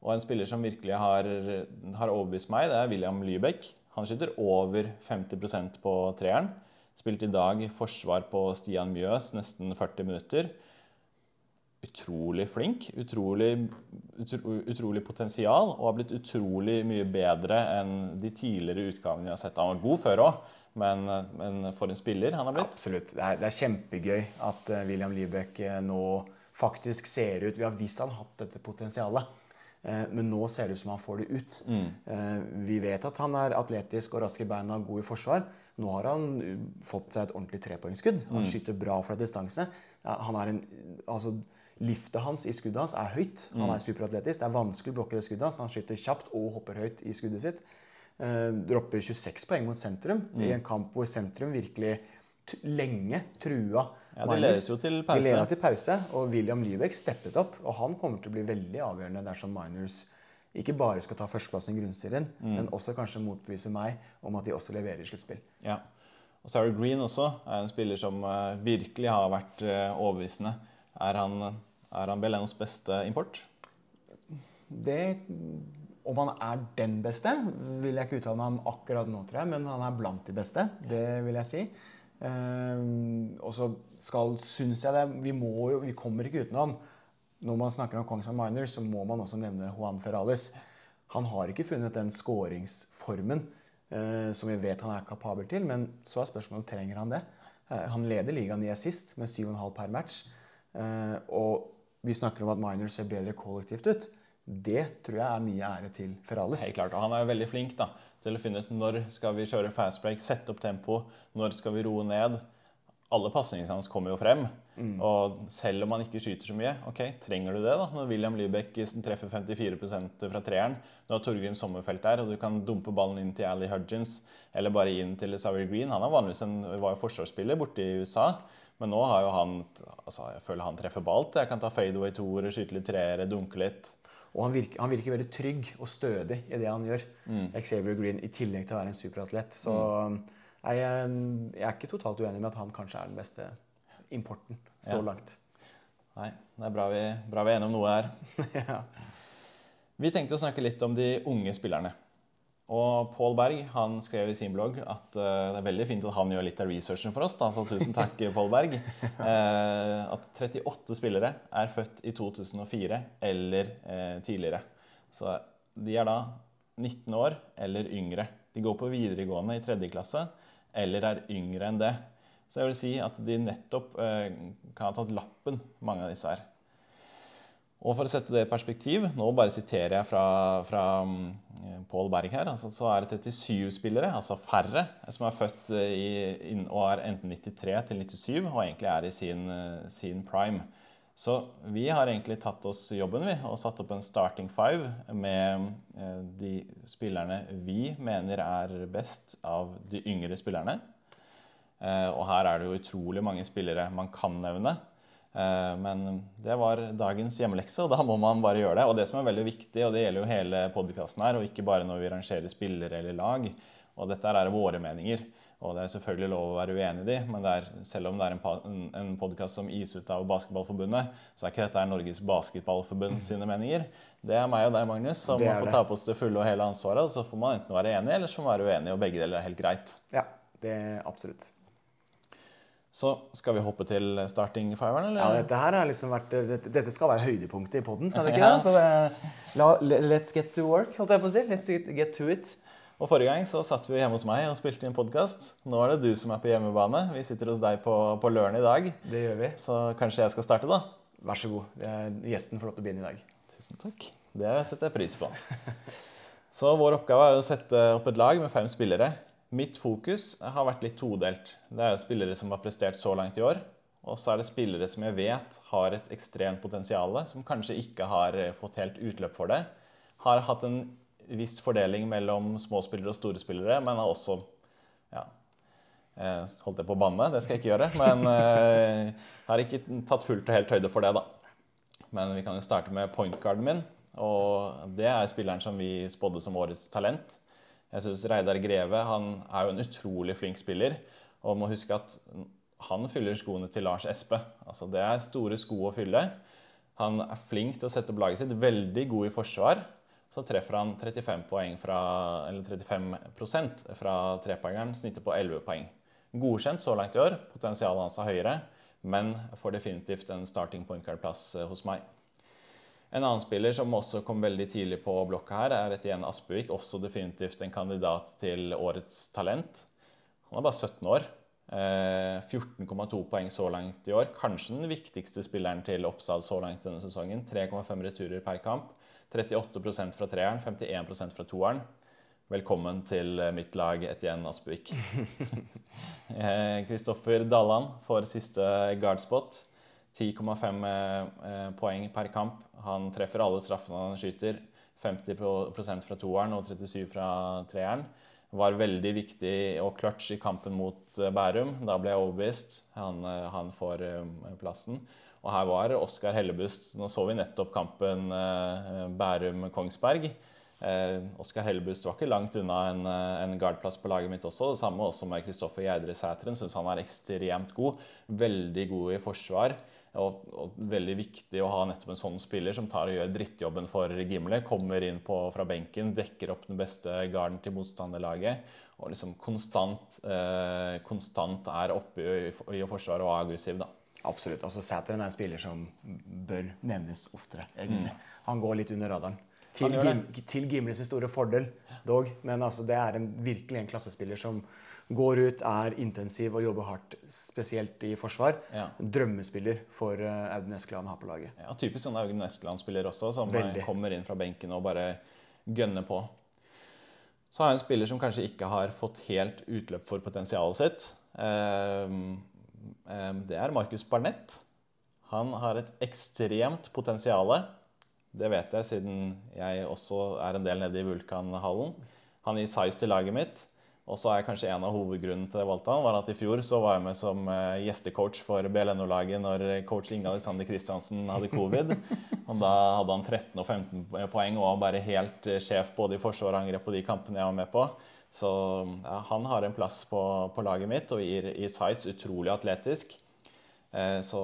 Og en spiller som virkelig har, har overbevist meg, det er William Lybekk. Han skyter over 50% på treeren. Spilte i dag forsvar på Stian Mjøs nesten 40 minutter. Utrolig flink, utrolig, utro, utrolig potensial, og har blitt utrolig mye bedre enn de tidligere utgavene jeg har sett. Han var god før òg, men, men, for en spiller han har blitt. Absolutt. Det er, det er kjempegøy at uh, William Liebekk uh, nå faktisk ser ut Vi har visst han har hatt dette potensialet. Uh, men nå ser det ut som han får det ut. Mm. vi vet at han er atletisk og rask i beina god i forsvar. Nå har han fått seg et ordentlig trepoengsskudd. Han mm. skyter bra fra distanse. Han er en, altså, Liftet hans i skuddet hans er høyt. Han er mm. superatletisk. Det er vanskelig å blokke det skuddet hans. Han skyter kjapt og hopper høyt i skuddet sitt. Uh, dropper 26 poeng mot sentrum mm. i en kamp hvor sentrum virkelig lenge trua ja, Det Minus. jo til pause. De leder til pause, og William Lybeck steppet opp. Og han kommer til å bli veldig avgjørende dersom Miners ikke bare skal ta førsteplassen i grunnserien, mm. men også kanskje motbevise meg om at de også leverer i sluttspill. Ja. Og Sarah Green også er en spiller som uh, virkelig har vært overbevisende. Er han, er han Belenos beste import? Det Om han er den beste, vil jeg ikke uttale meg om akkurat nå, tror jeg. Men han er blant de beste. Det vil jeg si. Uh, og så skal, syns jeg det Vi må jo Vi kommer ikke utenom Når man snakker om Kongsberg Miners, så må man også nevne Juan Ferrales. Han har ikke funnet den skåringsformen uh, som vi vet han er kapabel til. Men så er spørsmålet trenger han det. Uh, han leder ligaen i assist med 7,5 per match. Eh, og vi snakker om at Miners ser bedre kollektivt ut. Det tror jeg er mye ære til Ferralis. Helt klart, og Han er jo veldig flink da, til å finne ut når skal vi kjøre fast break, sette opp tempo, når skal vi roe ned. Alle pasningene hans kommer jo frem. Mm. Og selv om han ikke skyter så mye, ok, trenger du det da? Når William Lybekk treffer 54% fra treeren, du har Torgrim Sommerfelt der, og du kan dumpe ballen inn til Ali Hudgens eller bare inn til Sour Green. Han er vanligvis en, var jo forsvarsspiller borte i USA. Men nå har jo han altså Jeg føler han treffer balt. Jeg kan ta fadeaway toere, skyte litt treere, dunke litt. Og han virker, han virker, veldig trygg og stødig i det han gjør. Mm. Xavier Green, i tillegg til å være en superatlet. Så mm. jeg, jeg, er ikke totalt uenig med at han kanskje er den beste importen så ja. langt. Nei, det er bra vi, bra vi er enige om noe her. ja. Vi tenkte å snakke litt om de unge spillerne. Og Paul Berg han skrev i sin blogg at uh, det er veldig fint at han gjør litt av researchen for oss. Da, så tusen takk, Paul Berg. Uh, at 38 spillere er født i 2004 eller uh, tidligere. Så de er da 19 år eller yngre. De går på videregående i tredje klasse eller er yngre enn det. Så jeg vil si at de nettopp kan ha tatt lappen, mange av disse her. Og for å sette det i perspektiv, nå bare siterer jeg fra, fra um, Pål Berg her, altså, så er det 37 spillere, altså færre, som er født eh, i, og er enten 93 til 97 og egentlig er i sin, eh, sin, prime. Så vi har egentlig tatt oss jobben vi, og satt opp en starting five med eh, de spillerne vi mener er best av de yngre spillerne. Og her er det jo utrolig mange spillere man kan nevne. Eh, men det var dagens hjemmelekse, og da må man bare gjøre det. Og det som er veldig viktig, og det gjelder jo hele podkasten her, og ikke bare når vi rangerer spillere eller lag, og dette er våre meninger. Og det er selvfølgelig lov å være uenig i de, men er, selv om det er en, en podkast som gis ut av Basketballforbundet, så er ikke dette Norges Basketballforbund mm. sine meninger. Det er meg og deg, Magnus, som må få ta på oss det fulle og hele ansvaret. Og så får man enten være enig, eller så være uenig, og begge deler er helt greit. Ja, det er absolutt. Så skal vi hoppe til starting fiveren, eller? Ja, dette her har liksom vært, dette, dette skal være høydepunktet i poden, skal det ikke ja. Så det, la, let's get to work, holdt jeg på å si. Let's get to it. Og Forrige gang så satt vi hjemme hos meg og spilte inn podkast. Nå er det du som er på hjemmebane. Vi sitter hos deg på, på Løren i dag. Det gjør vi. Så kanskje jeg skal starte, da? Vær så god. Gjesten får lov til å begynne i dag. Tusen takk. Det setter jeg pris på. Så vår oppgave er å sette opp et lag med fem spillere. Mitt fokus har vært litt todelt. Det er jo spillere som har prestert så langt i år. Og så er det spillere som jeg vet har et ekstremt potensial, som kanskje ikke har eh, fått helt utløp for det. Har hatt en viss fordeling mellom småspillere og store spillere, men har også ja, eh, Holdt jeg på å banne? Det skal jeg ikke gjøre. Men uh, har ikke tatt fullt og helt høyde for det, da. Men vi kan jo starte med pointguarden min. Og det er spilleren som vi spådde som årets talent. Jeg syns Reidar Greve han er jo en utrolig flink spiller. Og må huske at han fyller skoene til Lars Espe. Altså, det er store sko å fylle. Han er flink til å sette opp laget sitt, veldig god i forsvar. Så treffer han 35 poeng fra, eller 35% fra trepoengeren, snittet på 11 poeng. Godkjent så langt i år. Potensialet hans er høyere, men får definitivt en starting point guard-plass eh, hos meg. En annen spiller som også kom veldig tidlig på blokka her, er Etienne Aspevik. Også definitivt en kandidat til årets talent. Han er bare 17 år. 14,2 eh, poeng så langt i år. Kanskje den viktigste spilleren til Oppsal så langt denne sesongen. 3,5 returer per kamp. 38% fra treeren, 51 fra toeren. Velkommen til mitt lag Etienne Aspevik. Kristoffer eh, Dalland får siste guardspot. 10,5 eh, poeng per kamp. Han treffer alle straffene han skyter. 50% fra toeren og 37 fra treeren. Var veldig viktig og clutch i kampen mot eh, Bærum. Da ble jeg overbevist. Han, han får plassen. Og her var Oskar Hellebust. Nå så vi nettopp kampen eh, Bærum-Kongsberg. Eh, Oskar Hellebust var ikke langt unna en, eh, en guardplass på laget mitt også. Det samme også med Kristoffer Gjerdre Sæteren. Syns han er ekstremt god. Veldig god i forsvar. Og, og, veldig viktig å ha nettopp en sånn spiller som tar og gjør drittjobben for Gimle. Kommer inn på, fra benken, dekker opp den beste garden til motstanderlaget. Og liksom konstant, eh, konstant er oppe i, i, i forsvaret og aggressiv. da. Absolutt. altså Sæteren er en spiller som bør nevnes oftere. egentlig. Mm. Han går litt under radaren. Til, Gim, til Gimles store fordel, dog. Men altså, det er en, virkelig en klassespiller som går ut, er intensiv og jobber hardt, spesielt i forsvar. Ja. Drømmespiller for uh, Audun Eskeland å ha på laget. Ja, Typisk sånn Audun Eskeland-spiller også, som eh, Veldig. kommer inn fra benken og bare gønner på. Så har jeg en spiller som kanskje ikke har fått helt utløp for potensialet sitt. Uh, det er Markus Barnett. Han har et ekstremt potensial. Det vet jeg siden jeg også er en del nede i Vulkanhallen. Han gir size til laget mitt. Og så er kanskje en av hovedgrunnene til det valgte han, var at i fjor så var jeg med som eh, gjestecoach for BLNO-laget når coach Inge Alexander Kristiansen hadde covid. Og da hadde han 13 og 15 poeng og var bare helt eh, sjef både i forsvar og angrep på de kampene jeg var med på. Så ja, han har en plass på, på laget mitt og gir i size utrolig atletisk. Eh, så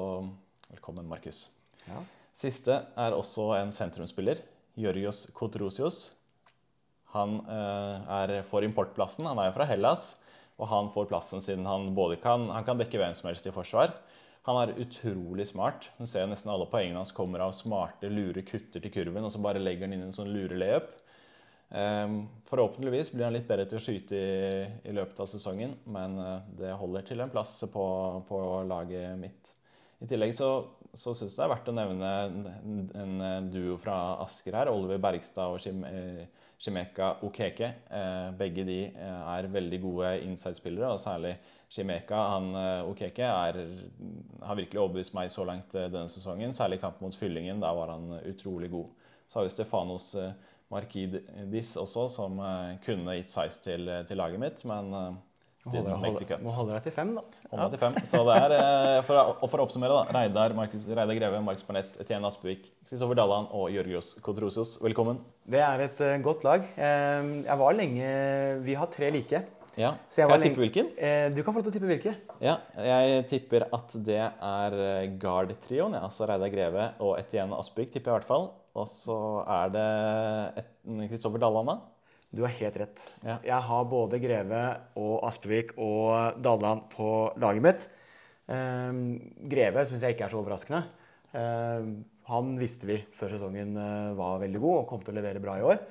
velkommen, Markus. Ja. Siste er også en sentrumsspiller. Jørgios Kotrosios. Han eh, er for importplassen. Han er jo fra Hellas. Og han får plassen siden han både kan, han kan dekke hvem som helst i forsvar. Han er utrolig smart. Du ser nesten alle poengene hans kommer av smarte, lure kutter til kurven, og så bare legger han inn en sånn lure layup. Ehm, forhåpentligvis blir han litt bedre til å skyte i, i løpet av sesongen, men eh, det holder til en plass på, på laget mitt. I tillegg så, så syns jeg det er verdt å nevne en, duo fra Asker her. Oliver Bergstad og eh, Shimeka Okeke. Eh, begge de er veldig gode inside-spillere, og særlig Shimeka han, Okeke er, har virkelig overbevist meg så langt denne sesongen. Særlig i kampen mot Fyllingen. Da var han utrolig god. Så har vi Stefanos Markidis også, som kunne gitt size til, eh, til, laget mitt, men uh, make. Må holde deg til fem, da. Holde deg til fem. Så det er, uh, for, å, for, å oppsummere, da. Reidar, Markus, Reidar Greve, Markus Barnett, Etienne Aspevik, Kristoffer Dalland og Jørgios Kotrosios. Velkommen. Det er et uh, godt lag. jeg var lenge Vi har tre like. Ja. kan jeg tippe hvilken? du kan få lov til å tippe hvilke. Ja, Jeg tipper at det er Guard-trioen. Ja, altså Reidar Greve og Etienne Aspevik tipper jeg i hvert fall. Og så er det Kristoffer Dalland, da? Du har helt rett. Ja. Jeg har både Greve og Aspevik og Dalland på laget mitt. Eh, Greve syns jeg ikke er så overraskende. Eh, han visste vi før sesongen eh, var veldig god og kom til å levere bra i år.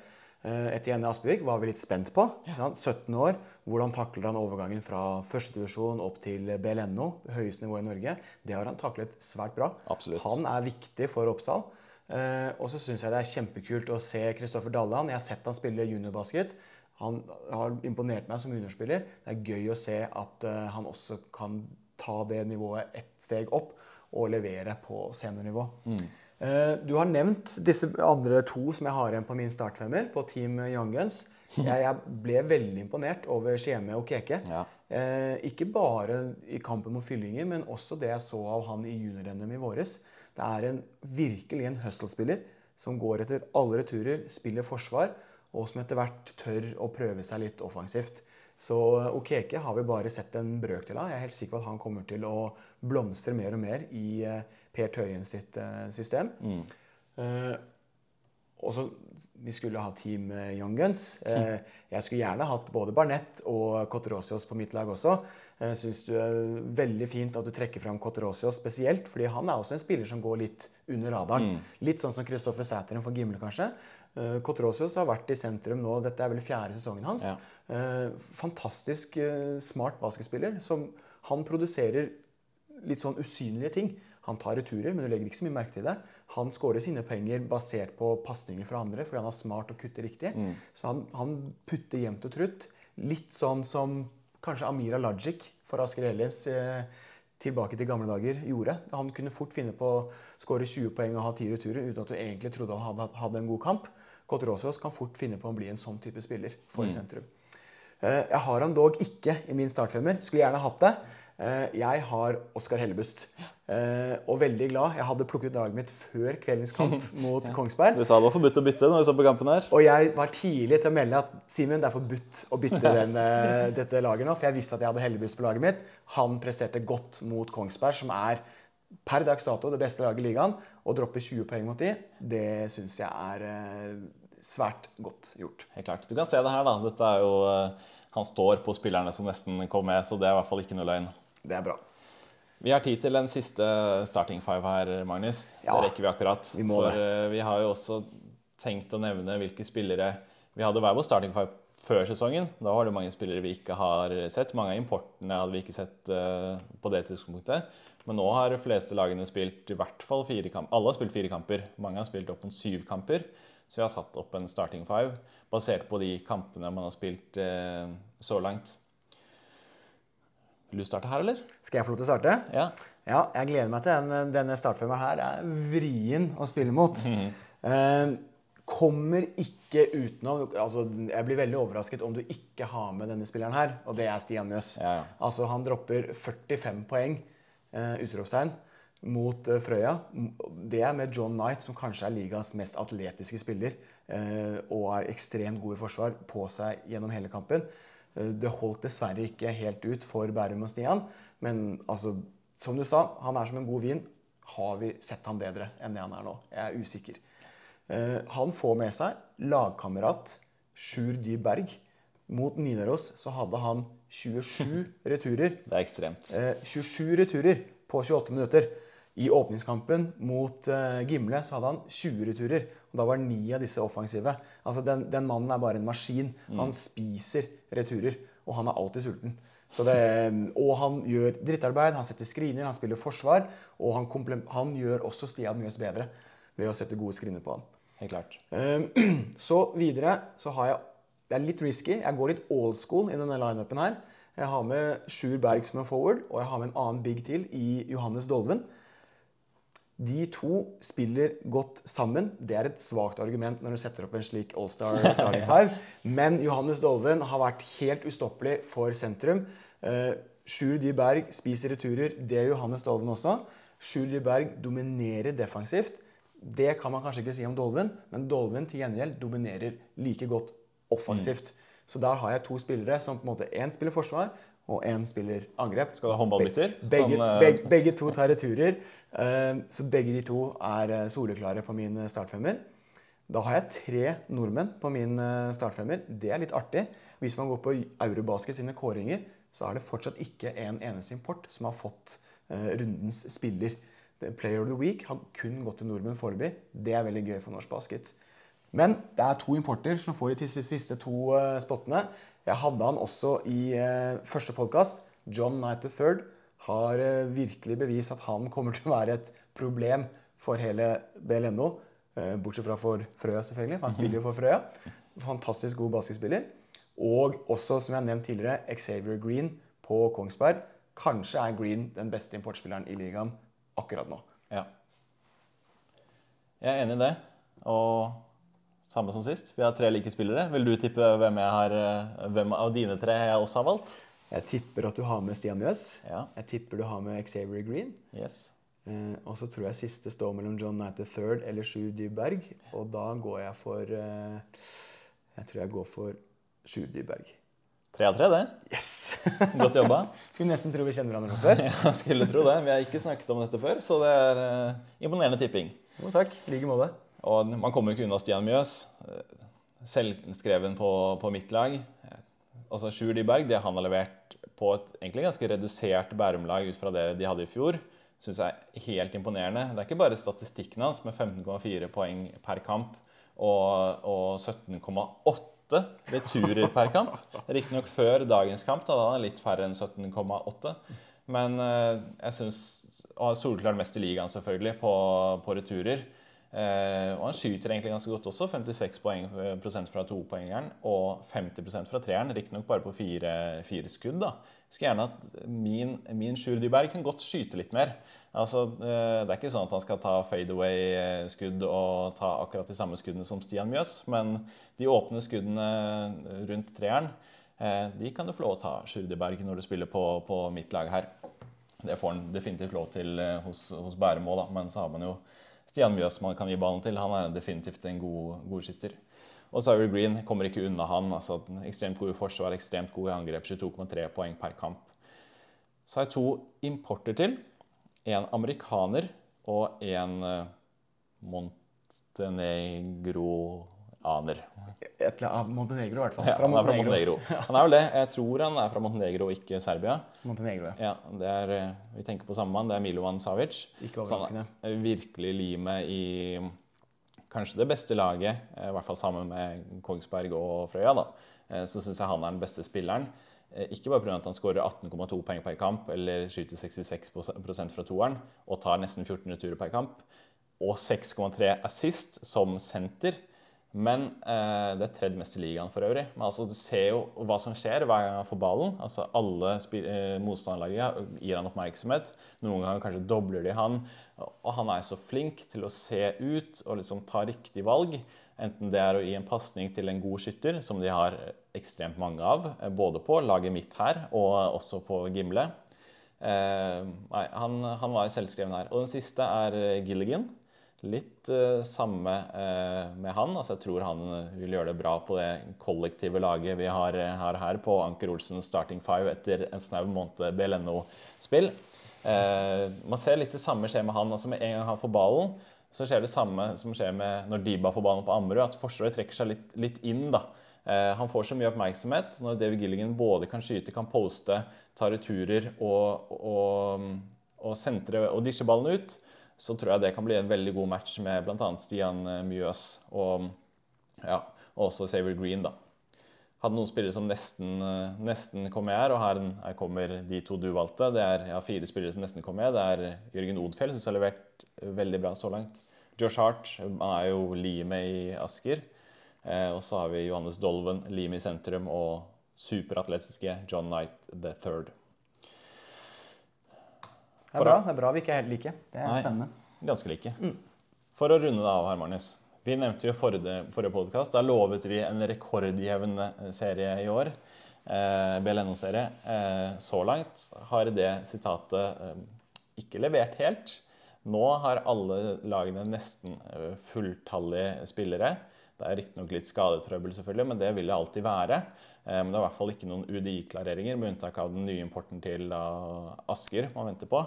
Eh, Etienne Aspevik var vi litt spent på. Ja. 17 år. Hvordan takler han overgangen fra førstedivisjon opp til BLNO, høyeste nivå i Norge? Det har han taklet svært bra. Absolutt. Han er viktig for Oppsal. Uh, og så syns jeg det er kjempekult å se Kristoffer Dalland. Jeg har sett han spille juniorbasket. Han har imponert meg som juniorspiller. Det er gøy å se at uh, han også kan ta det nivået ett steg opp og levere på seniornivå. Mm. Uh, du har nevnt disse andre to som jeg har igjen på min startfemmer, på Team Young Guns. Jeg, jeg ble veldig imponert over Skjeme og Keke. Ja. ikke bare i kampen mot fyllinger, men også det jeg så av han i junior-NM i våres. Det er en, virkelig en hustle-spiller som går etter alle returer, spiller forsvar, og som etter hvert tør å prøve seg litt offensivt. Så Okeke har vi bare sett en brøkdel av. Jeg er helt sikker på at han kommer til å blomstre mer og mer i eh, Per Tøyen sitt system. system. Eh, og så, Vi skulle ha Team eh, Young Guns. Eh, jeg skulle gjerne hatt både Barnett og Cotrosios på mitt lag også. Jeg syns det er veldig fint at du trekker fram Cotrosios spesielt, fordi han er også en spiller som går litt under radaren. Litt sånn som Kristoffer Sæteren for Gimle, kanskje. Eh, har vært i sentrum nå, dette er vel fjerde sesongen hans. Ja. Eh, fantastisk eh, smart basketspiller som han produserer litt sånn usynlige ting. Han tar returer, men du legger ikke så mye merke til det. Han skårer sine penger basert på pasninger fra andre fordi han er smart og kutter riktig. Så han, han putter jevnt og trutt. Litt sånn som kanskje Amira Lajic for Asker Ellis eh, tilbake til gamle dager gjorde. Han kunne fort finne på å skåre 20 poeng og ha 10 returer uten at du egentlig trodde han hadde, hadde en god kamp. Kotrosios kan fort finne på å bli en sånn type spiller for sentrum. Eh, Jeg har han dog ikke i min startfemmer. Skulle gjerne hatt det. Eh, Jeg har Oskar Hellebust. Eh, Og veldig glad. Jeg hadde plukket ut laget mitt før kveldens kamp mot Kongsberg. Du sa det var forbudt å bytte når vi så på kampen her. Og jeg var tidlig til å melde at Simen, det er forbudt å bytte den, eh, dette laget nå. For jeg visste at jeg hadde Hellebust på laget mitt. Han presterte godt mot Kongsberg, som er per dags dato det beste laget i ligaen. Å droppe 20 poeng mot de, det syns jeg er svært godt gjort. Helt klart. Du kan se det her, da. Dette er jo Han står på spillerne som nesten kom med, så det er i hvert fall ikke noe løgn. Det er bra. Vi har tid til en siste starting five her, Magnus. Ja, det rekker vi akkurat. vi må For det. eh, vi har jo også tenkt å nevne hvilke spillere Vi hadde hver vår starting five før sesongen. Da var det mange spillere vi ikke har sett. Mange av importene hadde vi ikke sett eh, på det tidspunktet. Men nå har de fleste lagene spilt i hvert fall fire kamper. Alle har spilt fire kamper. Mange har spilt opp mot syv kamper. Så vi har satt opp en starting five basert på de kampene man har spilt eh, så langt. Vil du starte her, eller? Skal jeg få lov til å starte? Ja. Ja, jeg gleder meg til den, denne startfemmeren her. Det er vrien å spille mot. Eh, kommer ikke utenom altså, Jeg blir veldig overrasket om du ikke har med denne spilleren her, og det er Stian Mjøs. Ja, ja. Altså, han dropper 45 poeng, eh, utropstegn, mot eh, Frøya. Det er med John Knight, som kanskje er ligas mest atletiske spiller, eh, og er ekstremt god i forsvar, på seg gjennom hele kampen. Eh, Det holdt dessverre ikke helt ut for Bærum og Stian, men altså, som du sa, han er som en god vin. Har vi sett han bedre enn det han er nå? Jeg er usikker. Eh, han får med seg lagkamerat Sjur Dy Berg. Mot Nidaros så hadde han 27 returer. Det er ekstremt. Eh, 27 returer på 28 minutter. I åpningskampen mot eh, Gimle så hadde han 20 returer. og Da var ni av disse offensive. Altså den, den mannen er bare en maskin. Han spiser returer, og han er alltid sulten. Så det, og han gjør drittarbeid, han setter screener, han spiller forsvar. Og han, han gjør også Stian Mjøs bedre ved å sette gode screener på han. Helt klart. Eh, Så videre så har jeg Det er litt risky. Jeg går litt old school i denne lineupen her. Jeg har med Sjur Berg som en forward, og jeg har med en annen big til i Johannes Dolven. De to spiller godt sammen. Det er et svakt argument når du setter opp en slik All-Star starting five. Men Johannes Dolven har vært helt ustoppelig for sentrum. Eh, Sjur Dy Berg spiser returer. Det gjør Johannes Dolven også. Sjur Dy Berg dominerer defensivt. Det kan man kanskje ikke si om Dolven, men Dolven til gjengjeld dominerer like godt offensivt. Så der har jeg to spillere som på en måte én spiller forsvar, og én spiller angrep. Skal du ha håndballbytter? Begge, Sånn, eh, begge, begge to tar returer. eh, Så begge de to er eh, soleklare på min startfemmer. Da har jeg tre nordmenn på min startfemmer. Det er litt artig. Hvis man går på Eurobasket sine kåringer, så er det fortsatt ikke en eneste import som har fått rundens spiller. Player of the Week har kun gått til nordmenn foreløpig. Det er veldig gøy for norsk basket. Men det er to importer som får de siste, to spottene. Jeg hadde han også i eh, første podkast. John Knight III har eh, virkelig bevist at han kommer til å være et problem for hele BLNO. eh, bortsett fra for Frøya, selvfølgelig. Han spiller jo for Frøya. Fantastisk god basketspiller. Og også, som jeg har nevnt tidligere, Xavier Green på Kongsberg. Kanskje er Green den beste importspilleren i ligaen akkurat nå. Ja. Jeg er enig i det. Og samme som sist. Vi har tre like spillere. Vil du tippe hvem, jeg har, eh, hvem av dine tre jeg også har valgt? Jeg tipper at du har med Stian Jøs. Ja. Jeg tipper du har med Xavier Green. Yes. Eh, og så tror jeg siste står mellom John Knight III eller Sju Dyberg. Og da går jeg for eh, Jeg tror jeg går for Sju Dyberg. Tre av tre, det. Yes! Godt jobba. Skulle nesten tro vi kjenner hverandre fra før. ja, skulle tro det. Vi har ikke snakket om dette før, så det er eh, imponerende tipping. Jo, takk. I like måte. Og man kommer jo ikke unna Stian Mjøs. eh, Selvskreven på, på mitt lag. Altså Sjur Dyberg, det han har levert på et egentlig ganske redusert Bærum-lag ut fra det de hadde i fjor, syns jeg er helt imponerende. Det er ikke bare statistikken hans med 15,4 poeng per kamp og, og 17,8 returer per kamp. Riktignok før dagens kamp, da han litt færre enn 17,8. Men eh, jeg syns Og solklart mest i ligaen, selvfølgelig, på, på returer. Eh, og han skyter egentlig ganske godt også. 56 poeng, eh, prosent fra topoengeren og 50 fra treeren. Riktignok bare på fire, fire skudd. da. Jeg skulle gjerne at min, min Sjur Dyberg kan godt skyte litt mer. Altså, eh, Det er ikke sånn at han skal ta fadeaway-skudd og ta akkurat de samme skuddene som Stian Mjøs, men de åpne skuddene rundt treeren de kan du få lov å ta Sjur Dyberg når du spiller på, på mitt lag her. Det får han definitivt lov til hos, hos Bærum òg. Men så har man jo Stian Mjøs man kan gi ballen til. Han er definitivt en god, god skytter. Og Cyril Green kommer ikke unna han. altså Ekstremt god i forsvar, ekstremt god i angrep. 22,3 poeng per kamp. Så har jeg to importer til. En amerikaner og en eh, montenegroaner. Et annet Montenegro, i hvert fall. Ja, han er fra Montenegro. Han er vel det. Jeg tror han er fra Montenegro ikke Serbia. Montenegro, ja. Ja, det er, eh, Vi tenker på samme mann. Det er Milovan Savic. Ikke Så han overraskende. er virkelig limet i kanskje det beste laget, eh, i hvert fall sammen med Kongsberg og Frøya. da. Eh, Så syns jeg han er den beste spilleren. Ikke bare pga. at han skårer 18,2 poeng per kamp eller skyter 66% fra toeren og tar nesten 14 returer per kamp, og 6,3 assist som senter. Men eh, det er tredje mest i ligaen for øvrig. Men altså, du ser jo hva som skjer hver gang han får ballen. Altså, alle eh, motstanderlaget gir han oppmerksomhet. Noen ganger kanskje dobler de han. Og han er så flink til å se ut og liksom ta riktig valg. Enten det er å gi en pasning til en god skytter, som de har ekstremt mange av, eh, både på laget mitt her og også på Gimle. Eh, nei, han, han var selvskreven her. Og den siste er Gilligan. Litt uh, samme uh, med han. altså Jeg tror han vil gjøre det bra på det kollektive laget vi har, eh, har her på Anker Olsens starting five etter en snau måned BLNO-spill. Uh, man ser litt det samme skje med han. altså Med en gang han får ballen, så skjer det samme som skjer med når Diba får ballen på Ammerud, at forsvaret trekker seg litt, litt inn. da. Han får så mye oppmerksomhet når David Gilligan både kan skyte, kan poste, ta returer og, og, og sentre og disje ballen ut så tror jeg det kan bli en veldig god match med bl.a. Stian eh, Mjøs og, ja, også Saver Green. da. Hadde noen spillere som nesten, eh, nesten kom med her, og her, kommer de to du valgte. Det er ja, fire spillere som nesten kom med. Det er Jørgen Odfjell, som har levert veldig bra så langt. Josh Hart han er jo limet i Asker. Eh, og så har vi Johannes Dolven, limet i sentrum, og superatletiske John Knight the third. Det er bra, det er bra vi ikke er helt like. Det er Nei. spennende. Ganske like. For å runde det av her, Magnus. Vi nevnte jo forrige, forrige podkast. Da lovet vi en rekordjevn eh, serie i år. Eh, BLNO-serie. Eh, så langt har det sitatet eh, ikke levert helt. Nå har alle lagene nesten eh, fulltallige spillere. Det er riktignok litt skadetrøbbel, selvfølgelig, men det vil det alltid være. Eh, Men det er i hvert fall ikke noen UDI-klareringer, med unntak av den nye importen til Asker man venter på.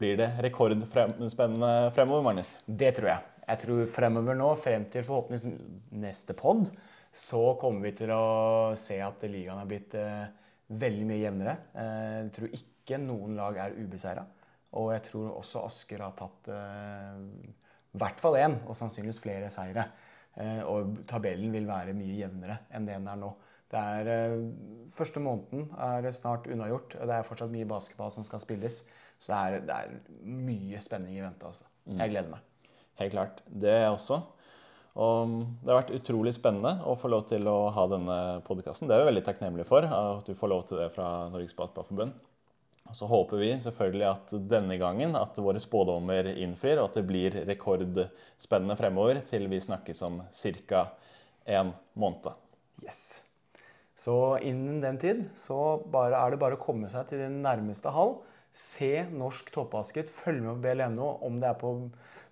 Blir det rekordspennende fremover, Magnus? Det tror jeg. Jeg tror fremover nå, frem til forhåpentligvis neste pod, så kommer vi til å se at ligaen er blitt eh, veldig mye jevnere. Eh, jeg tror ikke noen lag er ubeseira. Og jeg tror også Asker har tatt i hvert fall én, og sannsynligvis flere seire. Eh, og tabellen vil være mye jevnere enn det den er nå. Det er, eh, første måneden er snart unnagjort. og Det er fortsatt mye basketball som skal spilles. Så det er, det er mye spenning i vente. Altså. Jeg gleder meg. Helt klart. Det er jeg også. Og det har vært utrolig spennende å få lov til å ha denne podkasten. Det er vi veldig takknemlige for, at du får lov til det fra Norges Basketballforbund. Så håper vi selvfølgelig at denne gangen at våre spådommer innfrir, og at det blir rekordspennende fremover til vi snakkes om ca. en måned. Yes. Så innen den tid så bare, er det bare å komme seg til den nærmeste hall. Se Norsk Toppbasket, følg med på BLNO om det er på,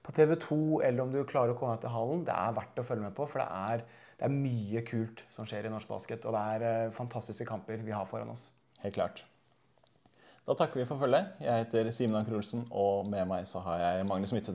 på TV 2 eller om du klarer å komme deg til hallen. Det er verdt å følge med på, for det er, det er mye kult som skjer i norsk basket. Og det er eh, fantastiske kamper vi har foran oss. Helt klart. Da takker vi for følget. Jeg heter Simen Anker Olsen, og med meg så har jeg Magnus Midtø